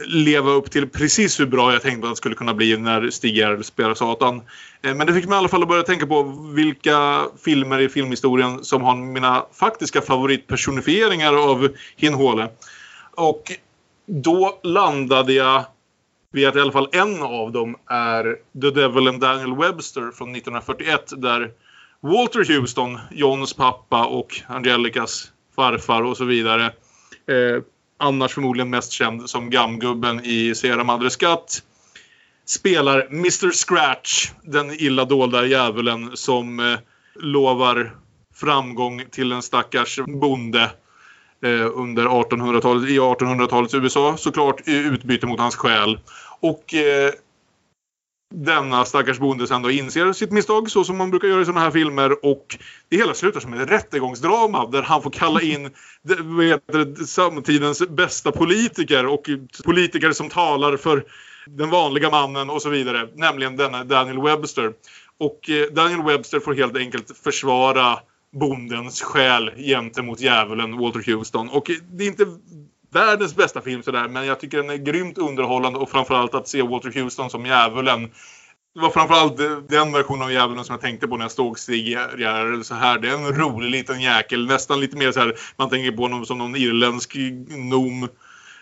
leva upp till precis hur bra jag tänkte att det skulle kunna bli när Stig Järrel spelar Satan. Eh, men det fick mig i alla fall att börja tänka på vilka filmer i filmhistorien som har mina faktiska favoritpersonifieringar av Hinhåle. Och då landade jag vid att i alla fall en av dem är The Devil and Daniel Webster från 1941 där Walter Houston, Johns pappa och Angelicas farfar och så vidare eh, annars förmodligen mest känd som gamgubben i Sierra Madre Skatt spelar Mr Scratch, den illa dolda djävulen som eh, lovar framgång till en stackars bonde eh, under 1800-talet, i 1800-talets USA såklart i utbyte mot hans själ. Och eh, denna stackars bonde sen då inser sitt misstag så som man brukar göra i sådana här filmer och det hela slutar som ett rättegångsdrama där han får kalla in <laughs> det, vad heter det, samtidens bästa politiker och politiker som talar för den vanliga mannen och så vidare. Nämligen denna Daniel Webster. Och eh, Daniel Webster får helt enkelt försvara bondens själ gentemot djävulen Walter Houston. Och det är inte världens bästa film sådär men jag tycker den är grymt underhållande och framförallt att se Walter Houston som djävulen. Det var framförallt den versionen av djävulen som jag tänkte på när jag stod Stig så här. Det är en rolig liten jäkel. Nästan lite mer så här. Man tänker på honom som någon irländsk nom.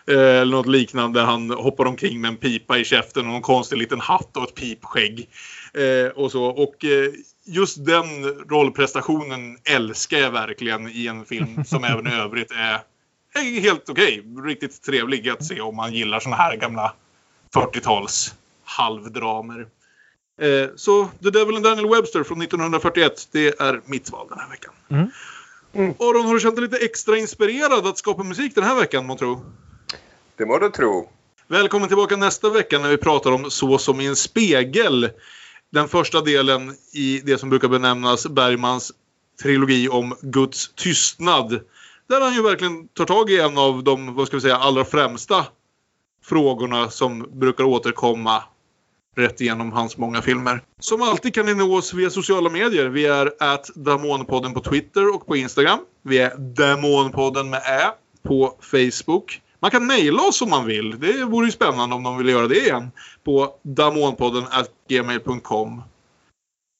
Eh, eller något liknande. Han hoppar omkring med en pipa i käften och en konstig liten hatt och ett pipskägg. Eh, och så. Och eh, just den rollprestationen älskar jag verkligen i en film som även i övrigt är är helt okej. Riktigt trevlig att se om man gillar såna här gamla 40-tals halvdramer. Eh, så The Devil and Daniel Webster från 1941, det är mitt val den här veckan. Mm. Aron, har du känt dig lite extra inspirerad att skapa musik den här veckan, må tro? Det må du tro. Välkommen tillbaka nästa vecka när vi pratar om Så som i en spegel. Den första delen i det som brukar benämnas Bergmans trilogi om Guds tystnad. Där han ju verkligen tar tag i en av de, vad ska vi säga, allra främsta frågorna som brukar återkomma rätt igenom hans många filmer. Som alltid kan ni nå oss via sociala medier. Vi är at Damonpodden på Twitter och på Instagram. Vi är Damonpodden med Ä på Facebook. Man kan mejla oss om man vill. Det vore ju spännande om de ville göra det igen. På damonpodden gmail.com.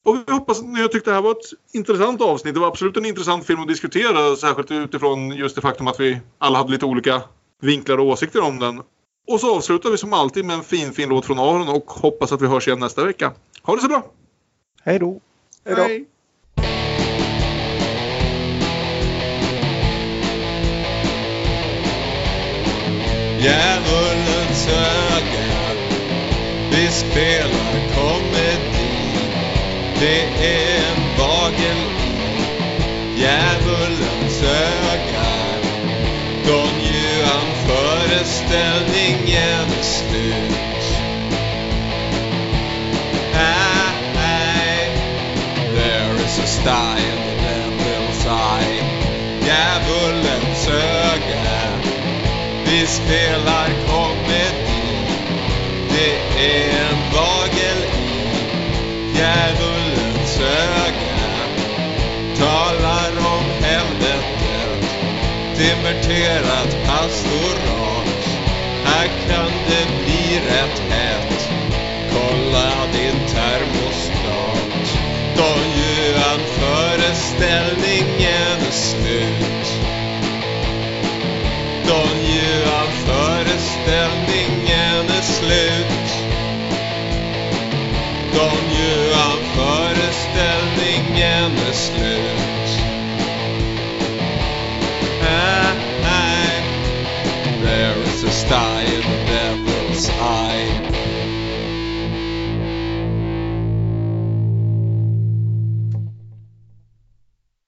Och vi hoppas att ni har tyckt det här var ett intressant avsnitt. Det var absolut en intressant film att diskutera, särskilt utifrån just det faktum att vi alla hade lite olika vinklar och åsikter om den. Och så avslutar vi som alltid med en fin, fin låt från Aron och hoppas att vi hörs igen nästa vecka. Ha det så bra! Hej då! Hej då! Djävulen sögar. Vi spelar komedi det är en bagel i Djävulens öga Don Juan föreställningen är slut Hey, there is a style in the devil's eye Djävulens öga Vi spelar komedi. Det är en bagel i Djävulens öga Talar om helvetet Inverterat pastorat. Här kan det bli rätt hett. Kolla din termostat. Don Juan föreställningen är slut. Don Juan föreställningen är slut. Don Juan There is a star in the devil's eye.